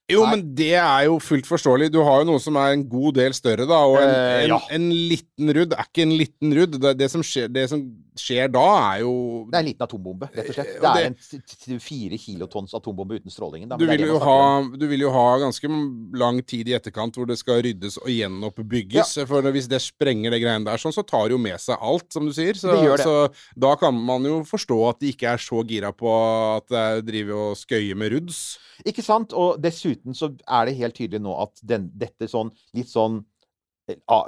Jo, Nei. men det er jo fullt forståelig. Du har jo noe som er en god del større, da. Og en, Eh, en, ja. en liten rudd er ikke en liten rudd. Det, det, som skjer, det som skjer da, er jo Det er en liten atombombe, rett og slett. Eh, Det og er en fire kilotons atombombe uten strålingen. Da, du det vil, ha, du vil jo ha ganske lang tid i etterkant hvor det skal ryddes og gjenoppbygges. For hvis det sprenger det greiene der sånn, så tar det jo med seg alt, som du sier. Så, Det det. så da kan man jo forstå at de ikke er så gira på at det er- driver og skøyer med ruds. Ikke sant? Og dessuten så er det helt tydelig nå at den, dette sånn litt sånn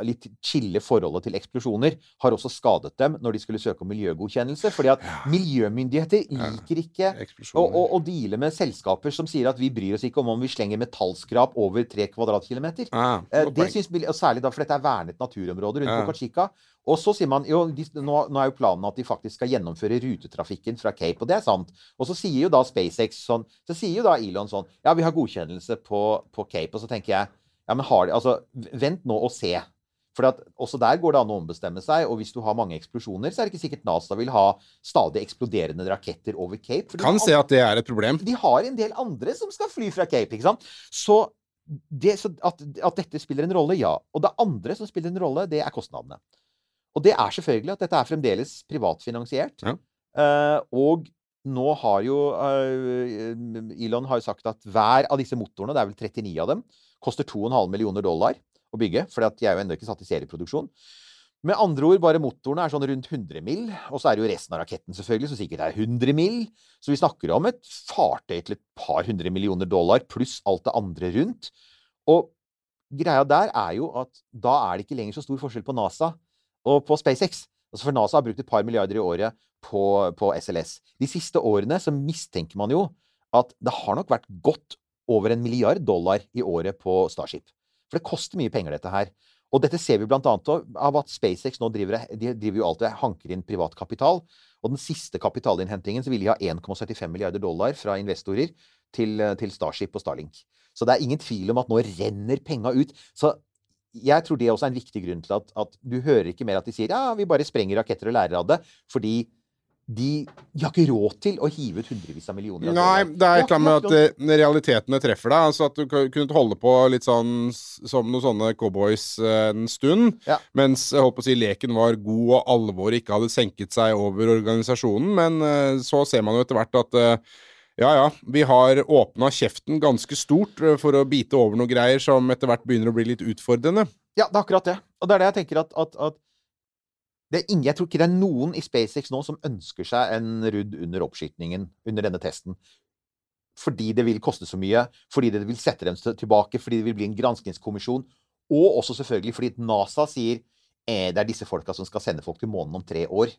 litt chille forholdet til eksplosjoner har også skadet dem når de skulle søke om miljøgodkjennelse. Fordi at miljømyndigheter liker ikke å, å, å deale med selskaper som sier at vi bryr oss ikke om om vi slenger metallskrap over tre kvadratkilometer. Ah, Eh, det synes, og Særlig da, for dette er vernet naturområde rundt. Boca Chica. Og så sier man jo, de, nå, nå er jo planen at de faktisk skal gjennomføre rutetrafikken fra Cape, og det er sant. Og så sier jo da SpaceX sånn Så sier jo da Elon sånn Ja, vi har godkjennelse på, på Cape. Og så tenker jeg Ja, men har de Altså, vent nå og se. For at også der går det an å ombestemme seg, og hvis du har mange eksplosjoner, så er det ikke sikkert NASA vil ha stadig eksploderende raketter over Cape. de Kan har se at det er et problem. de har en del andre som skal fly fra Cape, ikke sant? Så, det, så at, at dette spiller en rolle, ja. Og det andre som spiller en rolle, det er kostnadene. Og det er selvfølgelig at dette er fremdeles privatfinansiert. Ja. Uh, og nå har jo uh, Elon har jo sagt at hver av disse motorene, det er vel 39 av dem, koster 2,5 millioner dollar å bygge, for de er jo ennå ikke satt i serieproduksjon. Med andre ord, bare motorene er sånn rundt 100 mil, og så er det jo resten av raketten selvfølgelig, som sikkert er 100 mil. Så vi snakker om et fartøy til et par hundre millioner dollar, pluss alt det andre rundt. Og greia der er jo at da er det ikke lenger så stor forskjell på NASA og på SpaceX. Altså For NASA har brukt et par milliarder i året på, på SLS. De siste årene så mistenker man jo at det har nok vært godt over en milliard dollar i året på Starship. For det koster mye penger, dette her. Og dette ser vi annet av at SpaceX nå driver, de driver jo alltid hanker inn privat kapital. Og den siste kapitalinnhentingen så ville de ha 1,75 milliarder dollar fra investorer til, til Starship og Starlink. Så det er ingen tvil om at nå renner penga ut. Så jeg tror det også er en viktig grunn til at, at du hører ikke mer at de sier ja, vi bare sprenger raketter og lærer av det. Fordi de, de, har ikke råd til å hive ut hundrevis av millioner. Av Nei, det er et eller annet med at det, realitetene treffer deg. Altså At du kunne holde på litt sånn som noen sånne cowboys eh, en stund, ja. mens jeg håper å si leken var god og alvoret ikke hadde senket seg over organisasjonen. Men eh, så ser man jo etter hvert at eh, ja ja, vi har åpna kjeften ganske stort for å bite over noen greier som etter hvert begynner å bli litt utfordrende. Ja, det er akkurat det. Og det er det jeg tenker at, at, at Ingen, jeg tror ikke det er noen i SpaceX nå som ønsker seg en rudd under oppskytingen, under denne testen. Fordi det vil koste så mye, fordi det vil sette dem tilbake, fordi det vil bli en granskingskommisjon. Og også selvfølgelig fordi NASA sier eh, det er disse folka som skal sende folk til månen om tre år.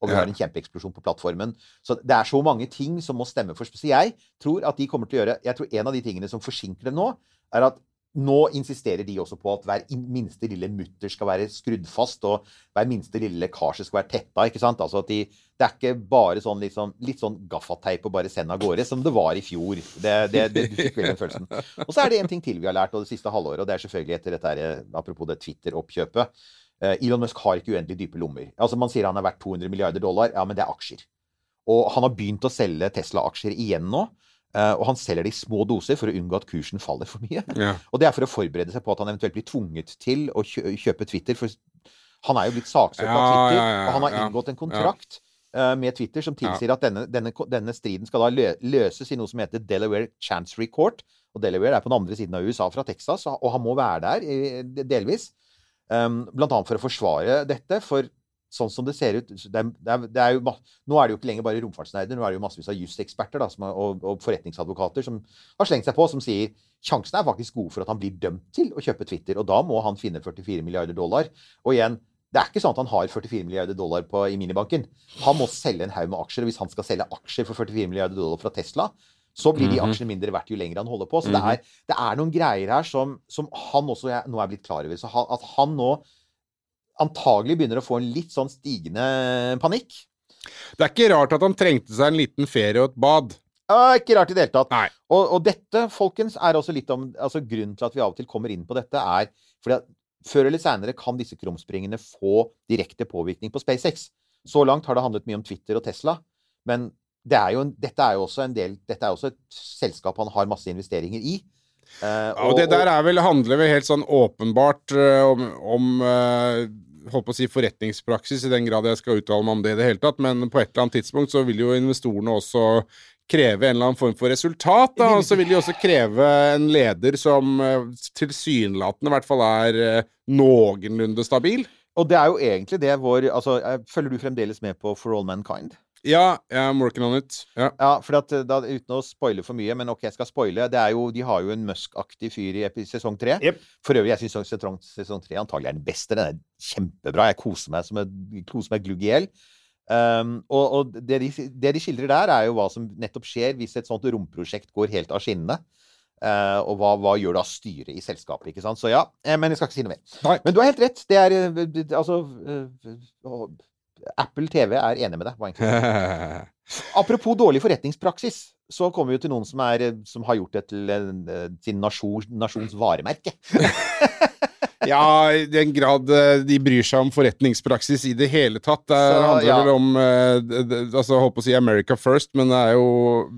Og vi har en kjempeeksplosjon på plattformen. Så det er så mange ting som må stemme for. Så jeg tror at de kommer til å gjøre Jeg tror en av de tingene som forsinker dem nå, er at nå insisterer de også på at hver minste lille mutter skal være skrudd fast, og hver minste lille lekkasje skal være tetta. ikke sant? Altså at de, Det er ikke bare sånn sånn, litt sånn gaffateip og bare send av gårde, som det var i fjor. Det, det, det, du fikk vel den følelsen. Og så er det en ting til vi har lært og det siste halvåret, og det er selvfølgelig etter dette apropos det Twitter-oppkjøpet. Uh, Elon Musk har ikke uendelig dype lommer. Altså Man sier han er verdt 200 milliarder dollar. Ja, men det er aksjer. Og han har begynt å selge Tesla-aksjer igjen nå. Uh, og han selger det i små doser for å unngå at kursen faller for mye. Ja. Og det er for å forberede seg på at han eventuelt blir tvunget til å kjøpe Twitter. For han er jo blitt saksøkt Ja, av Twitter, ja, og han har inngått en kontrakt uh, med Twitter som tilsier at denne, denne, denne striden skal da lø løses i noe som heter Delaware Chancery Court. Og Delaware er på den andre siden av USA, fra Texas, og han må være der, delvis. Um, blant annet for å forsvare dette. For sånn som det ser ut det er, det er, det jo, Nå er det jo ikke lenger bare romfartsnerder, nå er det jo massevis av juseksperter er- og, og forretningsadvokater som har slengt seg på, som sier sjansen er faktisk god for at han blir dømt til å kjøpe Twitter. Og da må han finne 44 milliarder dollar. Og igjen, det er ikke sånn at han har 44 milliarder dollar på, i minibanken. Han må selge en haug med aksjer. Og hvis han skal selge aksjer for 44 milliarder dollar fra Tesla, så blir de Mhm. aksjene mindre verdt jo lenger han holder på. Så det, er, det er noen greier her som, som han også jeg, nå er blitt klar over. Så han, at han nå antagelig begynner å få en litt sånn stigende panikk. Det er ikke rart at han trengte seg en liten ferie og et bad. Ah, ikke rart i det hele tatt. Og, og dette, folkens, er også litt om altså Grunnen til at vi av og til kommer inn på dette, er fordi at før eller senere kan disse krumspringene få direkte påvirkning på SpaceX. Så langt har det handlet mye om Twitter og Tesla, men det er jo en, dette er jo også en del Dette er også et selskap han har masse investeringer i. Eh, Ja, og det der er vel, handler vel helt sånn åpenbart uh, om, om eh, holdt på å si forretningspraksis, i den grad jeg skal uttale meg om det i det hele tatt, men på et eller annet tidspunkt så vil jo investorene også kreve en eller annen form for resultat, da, og så vil de også kreve en leder som eh, tilsynelatende i hvert fall er eh, noenlunde stabil. Og det er jo egentlig det vår altså, eh, Følger du fremdeles med på For All Mankind? Ja, I'm working on it. Ja. Ja, for at, eh, da, uten å spoile for mye, men ok, jeg skal spoile. Det er jo, de har jo en Musk-aktig fyr i sesong tre. Yep. For øvrig, jeg syns sesong, sesong tre antagelig er den beste. Den er kjempebra. Jeg koser meg som et, koser meg glugg i hjel. Um, og og det, de, det de skildrer der, er jo hva som nettopp skjer hvis et sånt romprosjekt går helt av skinnene. Uh, og hva, hva gjør da styret i selskapet? ikke sant? Så ja, eh, men jeg skal ikke si noe mer. Nei. Men du har helt rett. Det er eh, Altså Apple TV er enig med deg. egentlig Apropos dårlig forretningspraksis, så kommer vi jo til noen som, er, som har gjort det til eh, sin nasjon, nasjons varemerke. Ja, i den grad eh, de bryr seg om forretningspraksis i det hele tatt. Det Så, handler ja. vel om altså, d- altså, Holdt på å si America first, men det er jo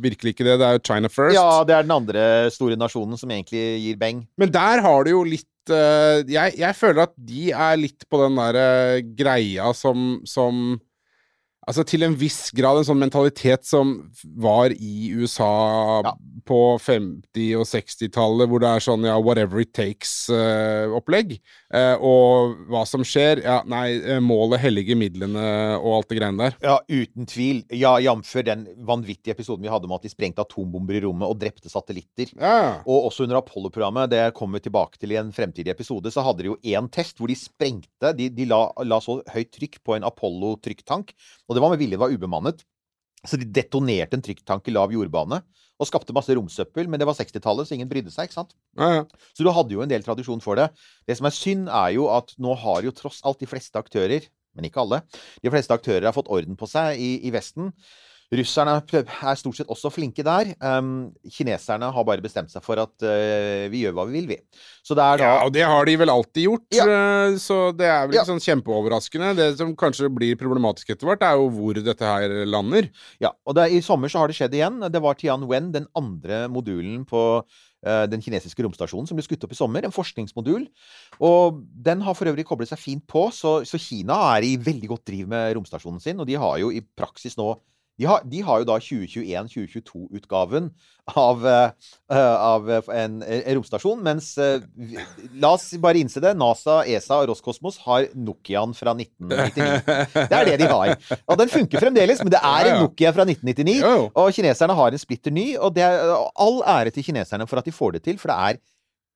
virkelig ikke det. Det er jo China first. Ja, det er den andre store nasjonen som egentlig gir beng. Men der har du jo litt eh, jeg, jeg føler at de er litt på den derre greia som, som Altså til en viss grad en sånn mentalitet som var i USA Ja. på 50- og 60-tallet, hvor det er sånn ja, whatever it takes-opplegg. Eh, og hva som skjer Ja, nei, eh, målet helliger midlene og alt det greiene der. Ja, uten tvil. Ja, Jf. den vanvittige episoden vi hadde om at de sprengte atombomber i rommet og drepte satellitter. Ja, Og også under Apollo-programmet, det kommer vi tilbake til i en fremtidig episode, så hadde de jo én test hvor de sprengte De, de la, la så høyt trykk på en Apollo-trykktank, og det var med vilje, det var ubemannet. Så de detonerte en trykktank i lav jordbane og skapte masse romsøppel, men det var 60-tallet, så ingen brydde seg, ikke sant? ja, ja. Så du hadde jo en del tradisjon for det. Det som er synd, er jo at nå har jo tross alt de fleste aktører, men ikke alle, de fleste aktører har fått orden på seg i, i Vesten. Russerne er stort sett også flinke der. Um, kineserne har bare bestemt seg for at uh, vi gjør hva vi vil, vi. Da Ja, og det har de vel alltid gjort, Ja. eh, så det er vel Ja. sånn kjempeoverraskende. Det som kanskje blir problematisk etter hvert, er jo hvor dette her lander. Ja, og det, i sommer så har det skjedd igjen. Det var Tianwen, den andre modulen på eh, den kinesiske romstasjonen, som ble skutt opp i sommer. En forskningsmodul. Og den har for øvrig koblet seg fint på, så, så Kina er i veldig godt driv med romstasjonen sin. Og de har jo i praksis nå de har, de har jo da 2021-2022-utgaven av, eh, eh, av en, en romstasjon, mens eh, La oss bare innse det. NASA, ESA og Roskosmos har Nokiaen fra 1999. Det er det de har. Og den funker fremdeles, men det er en. Nokia fra 1999. Jo, jo. Og kineserne har en splitter ny, og det er all ære til kineserne for at de får det til, for det er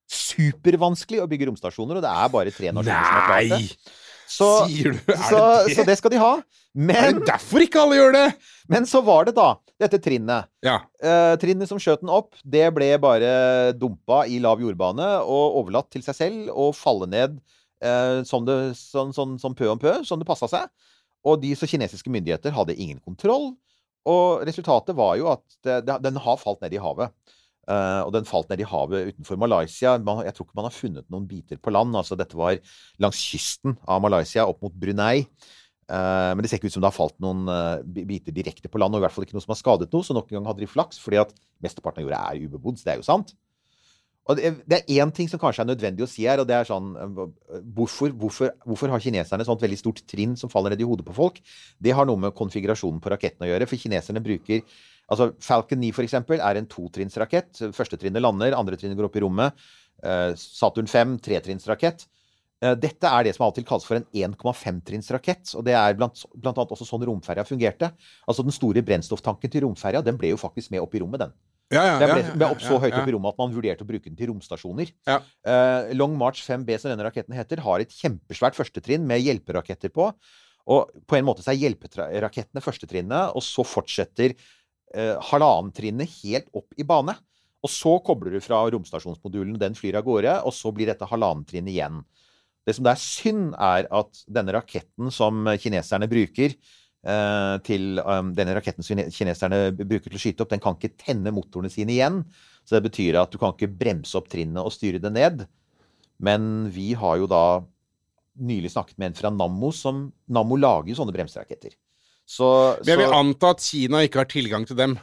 supervanskelig å bygge romstasjoner, og det er bare tre nasjoner som har klart det. Så, Sier du? Er så, det det? så det skal de ha. Er Men, det derfor ikke alle gjør det? men så var det da dette trinnet. Ja. Uh, trinnet som skjøt den opp, det ble bare dumpa i lav jordbane og overlatt til seg selv og falle ned uh, som, det, sånn, sånn, sånn pø om pø, som det passa seg. Og de så kinesiske myndigheter hadde ingen kontroll. Og resultatet var jo at det, den har falt ned i havet. Eh, og den falt ned i havet utenfor Malaysia. Jeg tror ikke man har funnet noen biter på land. altså Dette var langs kysten av Malaysia, opp mot Brunei. Eh, men det ser ikke ut som det har falt noen eh, biter direkte på land, og i hvert fall ikke noe som har skadet noe. Så nok en gang hadde de flaks, fordi at mesteparten av jorda er ubebodd. Så det er jo sant. Og det, er én ting som kanskje er nødvendig å si her, og det er sånn Hvorfor, hvorfor, hvorfor har kineserne et sånt veldig stort trinn som faller ned i hodet på folk? Det har noe med konfigurasjonen på raketten å gjøre, for kineserne bruker Altså Falcon 9 for eksempel er en totrinnsrakett. Første trinnet lander, andre trinnet går opp i rommet. Eh, Saturn 5, tretrinnsrakett. Eh, Dette er det som av og til kalles for en 1,5-trinnsrakett. Og det er blant, blant annet også sånn romferja fungerte. Altså Den store brennstofftanken til romferja den ble jo faktisk med opp i rommet, den. Ja, ja, Den ble, ble opp så høyt opp i rommet at man vurderte å bruke den til romstasjoner. Ja. Uh, Long March 5B, som denne raketten heter, har et kjempesvært førstetrinn med hjelperaketter på. Og på en måte så er hjelperakettene førstetrinnet, og så fortsetter eh, halvanntrinnet helt opp i bane. Og så kobler du fra romstasjonsmodulen, den flyr av gårde, og så blir dette halvanntrinnet igjen. Det som det er synd, er at denne raketten som kineserne bruker eh, til um, Denne raketten som kineserne bruker til å skyte opp, den kan ikke tenne motorene sine igjen. Så det betyr at du kan ikke bremse opp trinnet og styre det ned. Men vi har jo da nylig snakket med en fra Nammo som Nammo lager jo sånne bremseraketter. Så, Men jeg vil så anta at Kina ikke har tilgang til dem.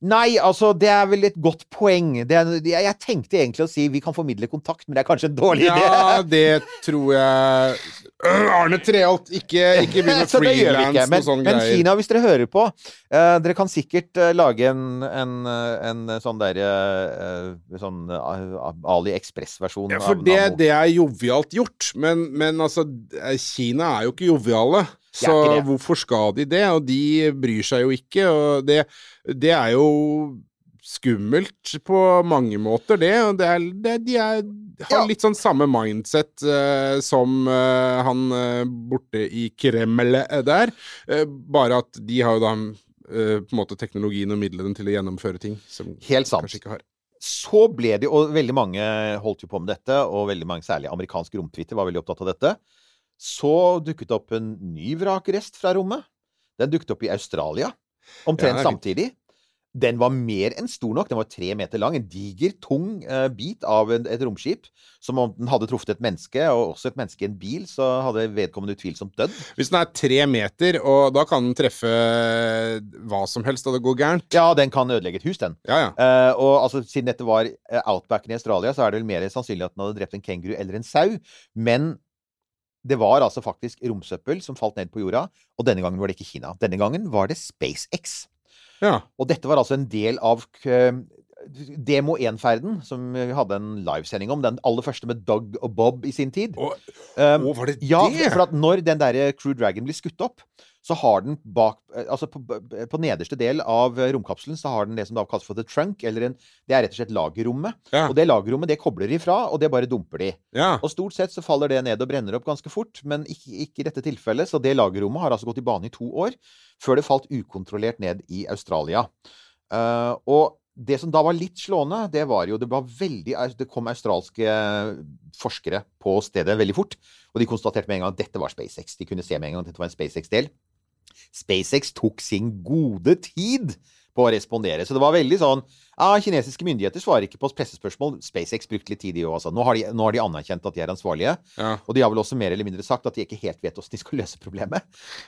Nei, altså, det er vel et godt poeng. Det er, jeg, tenkte egentlig å si vi kan formidle kontakt, men det er kanskje en dårlig idé. Ja, det tror jeg Øh, Arne Treholt, ikke, ikke begynn med frilans og Men, sånne men greier. Kina, hvis dere hører på uh, Dere kan sikkert uh, lage en, en, eh, en sånn derre uh, Sånn uh, AliExpress-versjon Ja, for det, det er jovialt gjort, men, men altså Kina er jo ikke joviale. Så hvorfor skal de det? Og de bryr seg jo ikke. Og det, det er jo skummelt på mange måter, det. Og det er, det, de er, har litt sånn samme mindset uh, som uh, han uh, borte i Kreml der. Bare at de har jo da på en måte teknologien og midlene til å gjennomføre ting som Helt sant. kanskje ikke har. Så ble det jo Og veldig mange holdt jo på med dette, og veldig mange, særlig amerikansk romtwitter, var veldig opptatt av dette. Så dukket det opp en ny vrakrest fra rommet. Den dukket opp i Australia. Omtrent er samtidig. Den var mer enn stor nok. Den var tre meter lang. En diger, tung uh, bit av en, et romskip. Som om den hadde truffet et menneske, og også et menneske i en bil, så hadde vedkommende utvilsomt dødd. Hvis den er tre meter, og da kan den treffe hva som helst, og det går gærent. Ja, den kan ødelegge et hus, den. Ja, ja. Uh, og altså, siden dette var eh, outbacken i Australia, så er det vel mer sannsynlig at den hadde drept en kenguru eller en sau. Men det var altså faktisk romsøppel som falt ned på jorda, og denne gangen var det ikke Kina. Denne gangen var det SpaceX. Ja. Og dette var altså en del av k- Demo 1-ferden, som vi hadde en livesending om. Den aller første med Doug og Bob i sin tid. Å, Um, å, var det ja, det? for at når den der Crew Dragon blir skutt opp, så har den bak eh, Altså på, på nederste del av eh, romkapselen så har den det som da kalles for the trunk, eller en Det er rett og slett lagerrommet. Ja. Og det lagerrommet, det kobler de fra, og det bare dumper de. Ja. Og stort sett så faller det ned og brenner opp ganske fort, men ikke, ikke i dette tilfellet. Så det lagerrommet har altså gått i bane i to år, før det falt ukontrollert ned i Australia. Uh, og det som da var litt slående, det var jo Det var veldig Det kom australske forskere på stedet veldig fort, og de konstaterte med en gang at dette var SpaceX. De kunne se med en gang at dette var en SpaceX-del. SpaceX tok sin gode tid på å respondere. Så det var veldig sånn ja, Kinesiske myndigheter svarer ikke på pressespørsmål. SpaceX brukte litt tid, de òg. Altså. Nå, har de- nå har de anerkjent at de er ansvarlige. Ja. Og de har vel også mer eller mindre sagt at de ikke helt vet hvordan de skal løse problemet.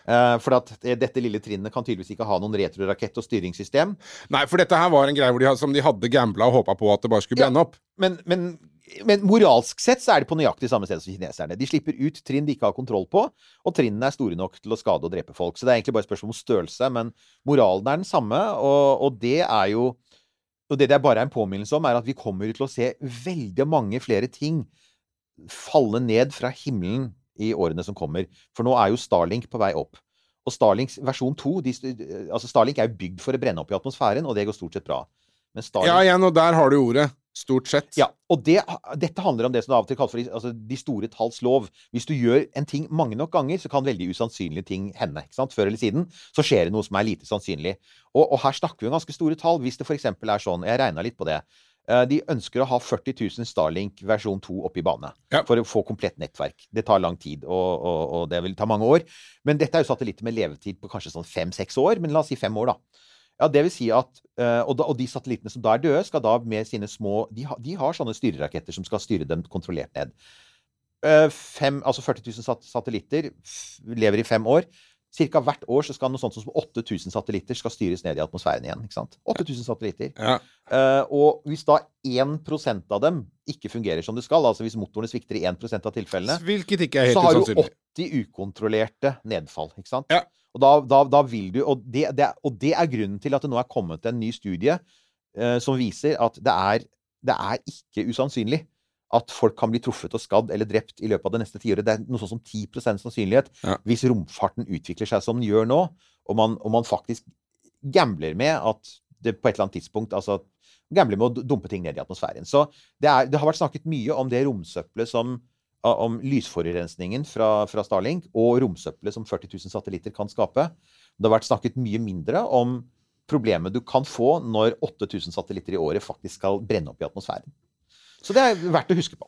Uh, for at dette lille trinnet kan tydeligvis ikke ha noen retrorakett og styringssystem. Nei, for dette her var en greie hvor de, som de hadde gambla og håpa på at det bare skulle Ja. opp. Men, men, men moralsk sett så er de på nøyaktig samme sted som kineserne. De slipper ut trinn de ikke har kontroll på, og trinnene er store nok til å skade og drepe folk. Så det er egentlig bare et spørsmål om størrelse, men moralen er den samme, og, og det er jo Og det det bare er en påminnelse om, er at vi kommer til å se veldig mange flere ting falle ned fra himmelen i årene som kommer. For nå er jo Starlink på vei opp. Og Starlinks versjon 2 de, altså Starlink er jo bygd for å brenne opp i atmosfæren, og det går stort sett bra. Ja, igjen, og der har du ordet. Stort sett. ja, og det, dette handler om det som av og til kalles for altså, de store talls lov. Hvis du gjør en ting mange nok ganger, så kan veldig usannsynlige ting hende. ikke sant? Før eller siden så skjer det noe som er lite sannsynlig. Og, og her snakker vi om ganske store tall. Hvis det f.eks. er sånn, jeg regna litt på det eh, De ønsker å ha 40 000 Starlink versjon 2 opp i bane Ja. for å få komplett nettverk. Det tar lang tid, og, og, og det vil ta mange år. Men dette er jo satellitter med levetid på kanskje sånn fem-seks år. Men la oss si fem år, da. Ja, det vil si at, eh, og, da, og de satellittene som da er døde, skal da med sine små De, ha, de har sånne styreraketter som skal styre dem kontrollert ned. Eh, Fem, altså 40 000 satellitter lever i fem år. Cirka hvert år så skal noe sånt som 8000 satellitter skal styres ned i atmosfæren igjen. ikke sant? 8000 satellitter. Ja. Uh, og hvis da 1% av dem ikke fungerer som det skal, altså hvis motorene svikter i 1 av tilfellene, så har du usannsynlig. 80 ukontrollerte nedfall. ikke sant? Ja. Og, da, da, da vil du, og det, det, og det er grunnen til at det nå er kommet en ny studie uh, som viser at det er, det er ikke usannsynlig at folk kan bli truffet og skadd eller drept i løpet av det neste tiåret. Det er noe sånn som 10 sannsynlighet Ja. hvis romfarten utvikler seg som den gjør nå, og man, og man faktisk gambler med at det på et eller annet tidspunkt altså Gambler med å dumpe ting ned i atmosfæren. Så det, er, det har vært snakket mye om det romsøppelet som om lysforurensningen fra, fra Starlink og romsøppelet som 40 000 satellitter kan skape. Det har vært snakket mye mindre om problemet du kan få når 8000 satellitter i året faktisk skal brenne opp i atmosfæren. Så det er verdt å huske på.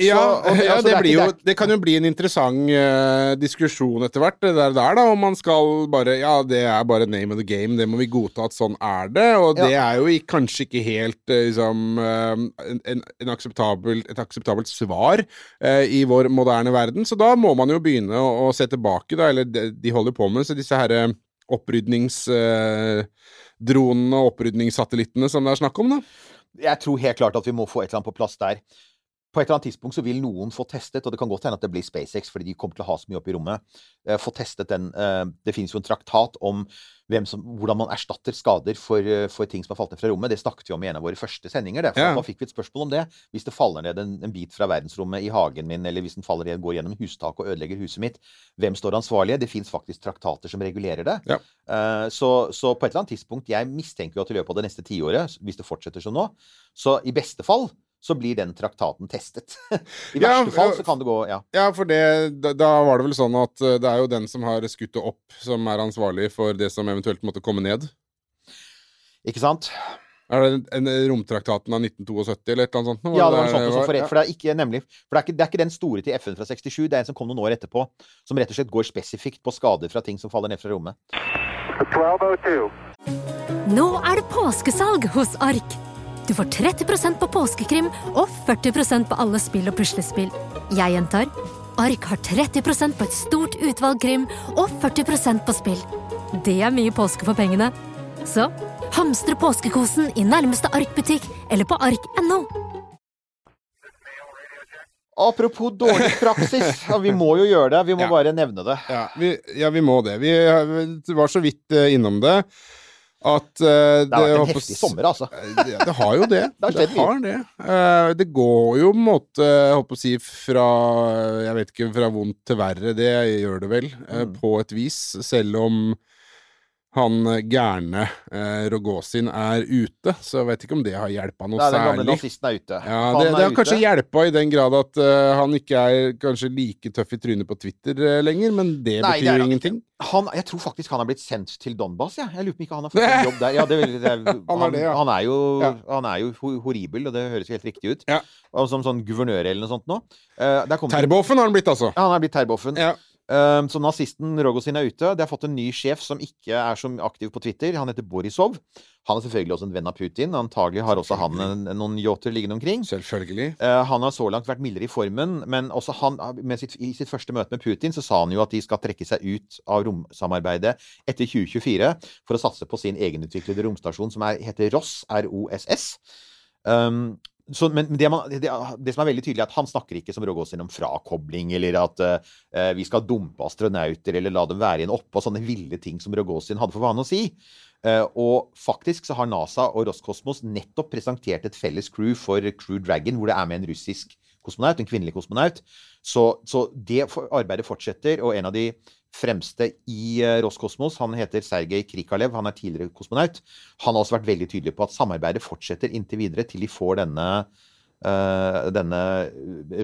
Ja, Så- og det- ja altså, det, det blir ikke- jo, det kan jo bli en interessant uh, diskusjon etter hvert, det der, der da, om man skal bare Ja, det er bare name of the game, det må vi godta at sånn er det, og Ja. det er jo kanskje ikke helt uh, liksom eh, en, en, akseptabel, et akseptabelt svar i vår moderne verden, så da må man jo begynne å, å se tilbake, da, eller de, de holder på med så disse herre opprydningsdronene og opprydningssatellittene som det er snakk om, da. Jeg tror helt klart at vi må få et eller annet på plass der. På et eller annet tidspunkt så vil noen få testet, og det kan godt hende at det blir SpaceX, fordi de kommer til å ha så mye opp i rommet, eh, få testet den eh, Det finnes jo en traktat om som, hvordan man erstatter skader for, eh, for ting som har falt ned fra rommet. Det snakket vi om i en av våre første sendinger. Det, for Ja. Da fikk vi et spørsmål om det. Hvis det faller ned en, en bit fra verdensrommet i hagen min, eller hvis den faller ned, går gjennom hustaket og ødelegger huset mitt, hvem står ansvarlige? Det fins faktisk traktater som regulerer det. Ja. Så, så på et eller annet tidspunkt Jeg mistenker jo at i løpet av det neste tiåret, hvis det fortsetter som nå, så i beste fall så blir den traktaten testet. I Ja, verste fall så kan det gå Ja. Ja, for det, da, da var det vel sånn at eh, det er jo den som har skutt det opp, som er ansvarlig for det som eventuelt måtte komme ned. Ikke sant? Er det en, en romtraktaten av 1972 eller et eller annet sånt? Ja, det var noe sånt. For, for det er ikke nemlig For det er ikke, det er ikke den store til FN fra 67, det er en som kom noen år etterpå. Som rett og slett går spesifikt på skader fra ting som faller ned fra rommet. 1202. Nå er det påskesalg hos Ark. Du får 30% på påskekrim og 40% på alle spill og puslespill. Jeg gjentar Ark har 30% på et stort utvalg krim og 40% på spill. Det er mye påske for pengene. Så hamstre påskekosen i nærmeste Ark-butikk eller på ark.no. Apropos dårlig praksis. Ja, vi må jo gjøre det. Vi må Ja. bare nevne det. Ja, vi, ja, vi må det. Vi var så vidt eh, innom det. At uh, Det har vært en håper- heftig sommer, altså. Det, det har jo det. Det mye. har det. Uh, det går jo på en måte, jeg holdt på å si, fra Jeg vet ikke, fra vondt til verre. Det gjør det vel, eh, Mm. på et vis. Selv om han eh, gærne eh, Rogozin er ute, så jeg vet ikke om det har hjelpa noe Nei, den gamle særlig. nazisten er ute. Ja, det, det har kanskje hjelpa i den grad at uh, han ikke er kanskje like tøff i trynet på Twitter uh, lenger, men det Nei, det betyr er jo ingenting. Han, jeg tror faktisk han har blitt sendt til Donbas. Ja. Jeg lurer på om ikke han har fått en jobb der. Ja, det, Han han, ja. han er jo, Ja. han er jo ho- horribel, og det høres helt riktig ut. Ja. Som sånn guvernør eller noe sånt nå. Uh, Terboven har han blitt, altså. Ja, han er blitt Terboven. Ja. Eh, så nazisten Rogozin er ute. De har fått en ny sjef som ikke er så aktiv på Twitter. Han heter Borisov. Han er selvfølgelig også en venn av Putin. Antagelig har også han noen yachter liggende omkring. Selvfølgelig. Eh, han har så langt vært mildere i formen, men også han, med sitt, i sitt første møte med Putin så sa han jo at de skal trekke seg ut av romsamarbeidet etter 2024 for å satse på sin egenutviklede romstasjon som er, heter ROSS, R-O-S-S. Um, så, men det, man, det, det som er veldig tydelig, er at han snakker ikke som Rogozin om frakobling, eller at uh, vi skal dumpe astronauter, eller la dem være igjen oppe, og sånne ville ting som Rogozin hadde for vane å si. Uh, og faktisk så har NASA og Roskosmos nettopp presentert et felles crew for Crew Dragon, hvor det er med en russisk kosmonaut, en kvinnelig kosmonaut. Så, så det arbeidet fortsetter, og en av de fremste i eh, Roskosmos, han heter Sergej Krikalev, han er tidligere kosmonaut. Han har også vært veldig tydelig på at samarbeidet fortsetter inntil videre til de får denne Uh, denne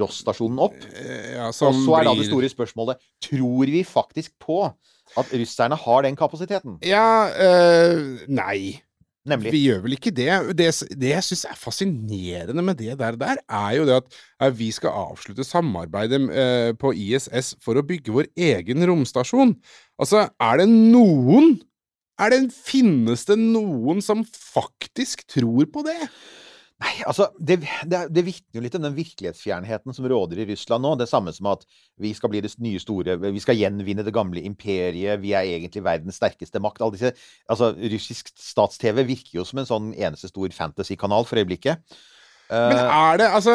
Ross-stasjonen opp. Ja, Og så er da det store spørsmålet Tror vi faktisk på at russerne har den kapasiteten? Ja, uh, nei. Nemlig. Vi gjør vel ikke det. Det, det jeg syns er fascinerende med det der, der er jo det at vi skal avslutte samarbeidet eh, på ISS for å bygge vår egen romstasjon. Altså, er det noen er det, Finnes det noen som faktisk tror på det? Nei, altså, det, det, det vitner jo litt om den virkelighetsfjernheten som råder i Russland nå. Det samme som at vi skal bli det nye store Vi skal gjenvinne det gamle imperiet. Vi er egentlig verdens sterkeste makt. Alle disse, altså, Russisk stats-TV virker jo som en sånn eneste stor fantasy-kanal for øyeblikket. Men Eh, er det altså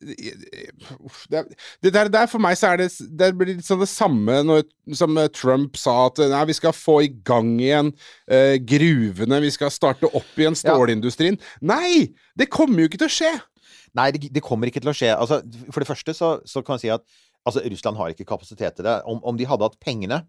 det, det der, der for meg så er det Det blir litt sånn det samme når, som eh, Trump sa at nei, vi skal få i gang igjen eh, gruvene, vi skal starte opp igjen stålindustrien. Nei! Det kommer jo ikke til å skje! Nei, det, det kommer ikke til å skje. Altså, for det første så, så kan jeg si at altså, Russland har ikke kapasitet til det. Om, om de hadde hatt pengene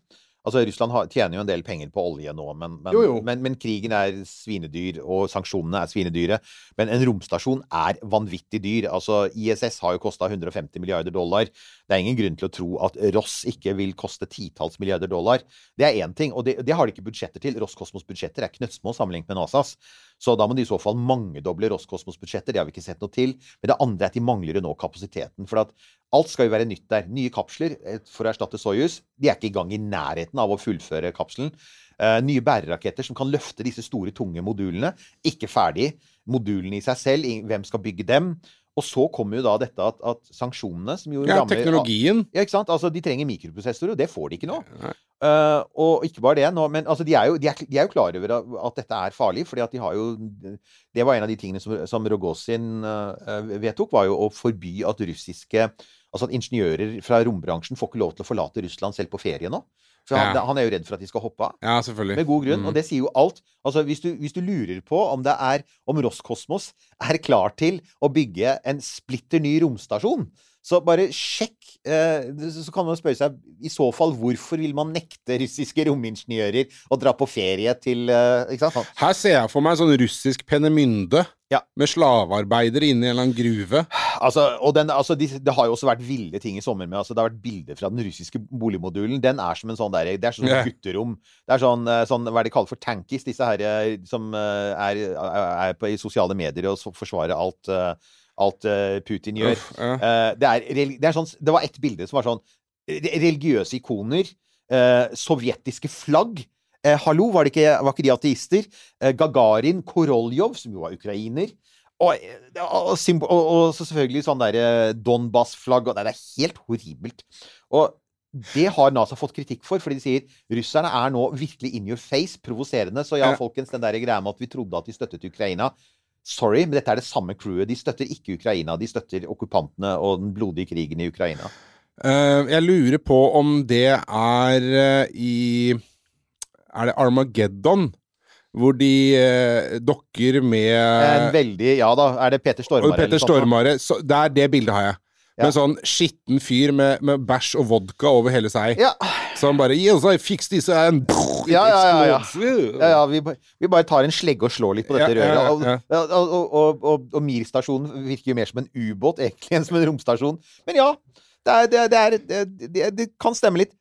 Altså, Russland har, tjener jo en del penger på olje nå, men, men, Jo, jo. men, men krigen er svinedyr, og sanksjonene er svinedyre. Men en romstasjon er vanvittig dyr. Altså, ISS har jo kosta 150 milliarder dollar. Det er ingen grunn til å tro at Ross ikke vil koste titalls milliarder dollar. Det er én ting, og det, det har de ikke budsjetter til. Roskosmos budsjetter er knøttsmå sammenlignet med NASAs. Så da må de i så fall mangedoble Roskosmos budsjetter. Det har vi ikke sett noe til. Men det andre er at de mangler jo nå kapasiteten. For at alt skal jo være nytt der. Nye kapsler eh, for å erstatte Soyuz. De er ikke i gang i nærheten av å fullføre kapselen. Eh, nye bæreraketter som kan løfte disse store, tunge modulene. Ikke ferdig. Modulene i seg selv, hvem skal bygge dem? Og så kommer jo da dette at, at sanksjonene som jo Ja, rammer teknologien. Ja, ikke sant? Altså, de trenger mikroprosessorer, og det får de ikke nå. Eh, og ikke bare det, nå, men altså, de, er jo, de, er, de er jo klar over at, at dette er farlig, fordi at de har jo Det var en av de tingene som, som Rogozin uh, vedtok, var jo å forby at russiske Altså at ingeniører fra rombransjen får ikke lov til å forlate Russland selv på ferie nå. For han, Ja. han er jo redd for at de skal hoppe av. Ja, selvfølgelig. Med god grunn. Mm. Og det sier jo alt. Altså, hvis du, hvis du lurer på om det er om Roskosmos er klar til å bygge en splitter ny romstasjon, så bare sjekk. Eh, så kan man spørre seg i så fall hvorfor vil man nekte russiske romingeniører å dra på ferie til eh, Ikke sant? Her ser jeg for meg en sånn russisk Penemynde med slavearbeidere inne i en eller annen gruve. Altså, og den, altså, de, det har jo også vært ville ting i sommer med altså, Det har vært bilder fra den russiske boligmodulen. Den er som en sånn der, Det er sånn yeah. gutterom. Det er sånn, eh, sånn hva er det de kaller for tankis, disse her som er, er på, i sosiale medier og forsvarer alt, eh, alt eh, Putin gjør. Uff, ja. Eh, det, er, det, er sånn, det var ett bilde som var sånn Religiøse ikoner. eh, sovjetiske flagg. Hallo, var, det ikke, var ikke de ateister? Gagarin, Koroljov, som jo var ukrainer. Og, og, og, og så selvfølgelig sånn derre Donbas-flagg. Det er helt horribelt. Og det har NASA fått kritikk for, fordi de sier russerne er nå virkelig in your face, provoserende. Så Ja. folkens, den der greia med at vi trodde at de støttet Ukraina Sorry, men dette er det samme crewet. De støtter ikke Ukraina. De støtter okkupantene og den blodige krigen i Ukraina. Eh, jeg lurer på om det er eh, i Er det Armageddon? Hvor de eh, dokker med En veldig Ja da, er det Peter Stormare? Peter? Stormare. Så, er det bildet har jeg. Med en sånn skitten fyr med, med bæsj og vodka over hele seg. Ja. Som bare yes, I fix this and Ja, ja, ja, ja. Ja, ja vi, vi bare tar en slegge og slår litt på dette røret. Og, og, og, og, Mir-stasjonen virker jo mer som en ubåt egentlig enn som en romstasjon. Men ja, det, er, det, er, det, er, det kan stemme litt.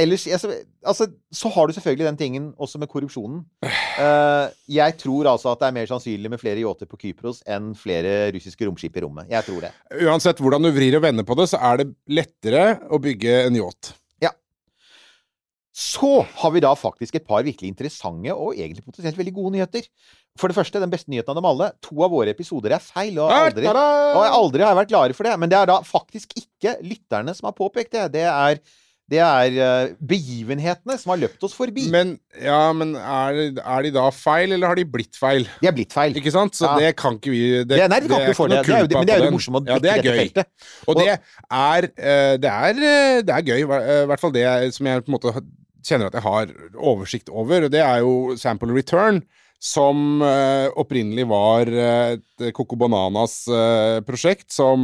Ellers altså, Så har du selvfølgelig den tingen også med korrupsjonen. Eh, jeg tror altså at det er mer sannsynlig med flere yachter på Kypros enn flere russiske romskip i rommet. Jeg tror det. Uansett hvordan du vrir og vender på det, så er det lettere å bygge en yacht. Så har vi da faktisk et par virkelig interessante og egentlig potensielt veldig gode nyheter. For det første, den beste nyheten av dem alle. To av våre episoder er feil, og aldri, og aldri har jeg vært klare for det. Men det er da faktisk ikke lytterne som har påpekt det. Det er, det er eh, begivenhetene som har løpt oss forbi. Men, ja, men er, er de da feil, eller har de blitt feil? De er blitt feil. Ikke sant? Så Ja. det kan ikke vi Det, Det- nei, vi kan ikke få det. Det er men det er jo det morsomme å ja, det er i dette gøy. feltet. Og det er, eh, det er eh, Det er gøy. I hvert fall det som jeg på en måte kjenner at jeg har oversikt over. Og det er jo Sample Return. Som eh, opprinnelig var eh, et Coco Bananas eh, prosjekt, som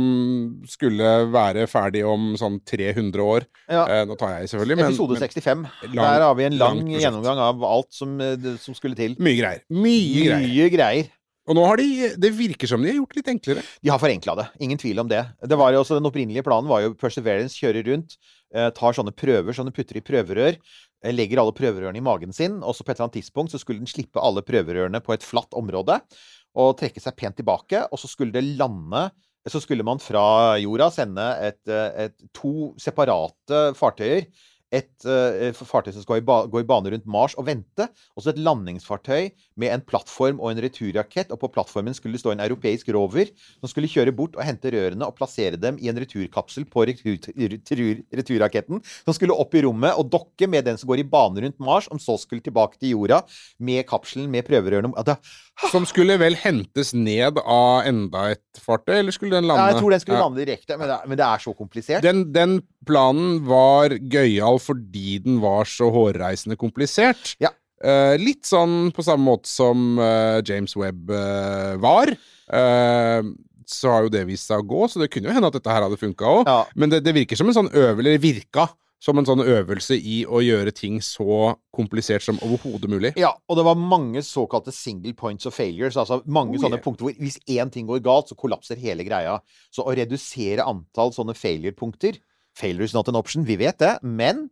skulle være ferdig om sånn 300 år. Ja. Nå tar jeg selvfølgelig, men Episode men 65. lang- Der har vi en lang gjennomgang av alt som, som skulle til. Mye greier. Mye greier. Mye greier. Og nå har de Det virker som de har gjort det litt enklere. De har forenkla det. Ingen tvil om det. det var jo også, den opprinnelige planen var jo Perseverance kjører rundt, eh, tar sånne prøver som de putter i prøverør, legger alle prøverørene i magen sin, og så på et eller annet tidspunkt så skulle den slippe alle prøverørene på et flatt område og trekke seg pent tilbake, og så skulle det lande så skulle man fra jorda sende et, eh, et, to separate fartøyer. Et uh, fartøy som skal gå i bane rundt Mars og vente. Og så et landingsfartøy med en plattform og en returrakett. Og på plattformen skulle det stå en europeisk rover som skulle kjøre bort og hente rørene og plassere dem i en returkapsel på retur retur returraketten. Som skulle opp i rommet og dokke med den som går i bane rundt Mars, om så skulle tilbake til jorda med kapselen med prøverørene. Ja, Som skulle vel hentes ned av enda et fartøy, eller skulle den lande Ja, jeg tror den skulle lande direkte, men det, men det er så komplisert. Den, den planen var gøyal fordi den var så hårreisende komplisert. Ja. Uh, litt sånn på samme måte som uh, James Webb uh, var. Så har jo det vist seg å gå, så det kunne jo hende at dette her hadde funka òg. Ja. Men det, det virker som en sånn øvelse, virka som en sånn øvelse i å gjøre ting så komplisert som overhodet mulig. Ja, og det var mange såkalte single points of failures. Altså mange Oh, sånne yeah. punkter hvor hvis én ting går galt, så kollapser hele greia. Så å redusere antall sånne failure-punkter Failure is not an option, vi vet det, men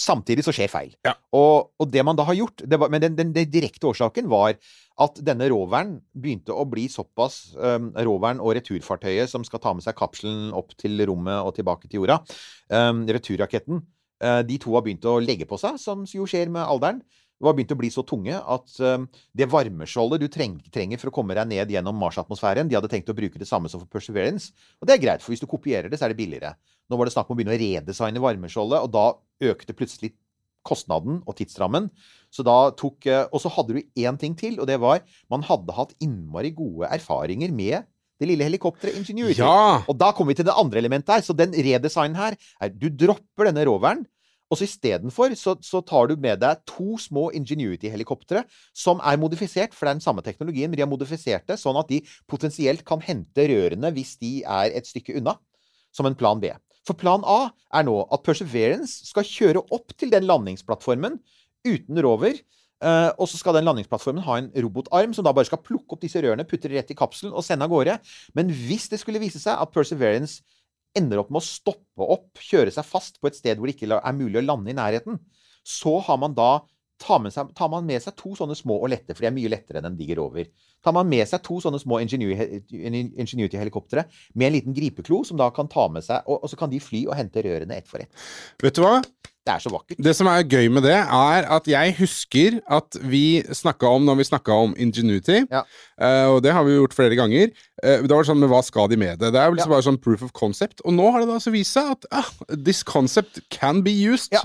samtidig så skjer feil. Ja. Og, og det man da har gjort det var, Men den, den, den direkte årsaken var at denne roveren begynte å bli såpass um, Roveren og returfartøyet som skal ta med seg kapselen opp til rommet og tilbake til jorda, um, returraketten, uh, de to har begynt å legge på seg, som jo skjer med alderen. Det var begynt å bli så tunge at um, det varmeskjoldet du treng, trenger for å komme deg ned gjennom Mars-atmosfæren, de hadde tenkt å bruke det samme som for Perseverance. Og det er greit, for hvis du kopierer det, så er det billigere. Nå var det snakk om å begynne å redesigne varmeskjoldet, og da økte plutselig kostnaden og tidsrammen. Så da tok eh, Og så hadde du én ting til, og det var man hadde hatt innmari gode erfaringer med det lille helikopteret Ingenuity. Ja! Og da kommer vi til det andre elementet her. Så den redesignen her er Du dropper denne roveren. Og så istedenfor så, så tar du med deg to små Ingenuity-helikoptre som er modifisert, for det er den samme teknologien, men de har modifisert det sånn at de potensielt kan hente rørene hvis de er et stykke unna, som en plan B. For plan A er nå at Perseverance skal kjøre opp til den landingsplattformen uten rover. Uh, og så skal den landingsplattformen ha en robotarm som da bare skal plukke opp disse rørene, putte det rett i kapselen og sende av gårde. Men hvis det skulle vise seg at Perseverance ender opp med å stoppe opp, kjøre seg fast på et sted hvor det ikke er mulig å lande i nærheten, så har man da tar, seg, tar man med seg to sånne små og lette, for de er mye lettere enn en diger rover. Tar man med seg to sånne små Ingenuity- Ingenuity-helikoptre med en liten gripeklo, som da kan ta med seg Og, og så kan de fly og hente rørene ett for ett. Vet du hva? Det er så vakkert. Det som er gøy med det, er at jeg husker at vi snakka om når vi snakka om Ingenuity, Ja. eh, og det har vi gjort flere ganger. Eh, da var sånn men hva skal de med det? Det er vel liksom Ja. bare sånn proof of concept. Og nå har det da altså vist seg at ah, this concept can be used. Ja.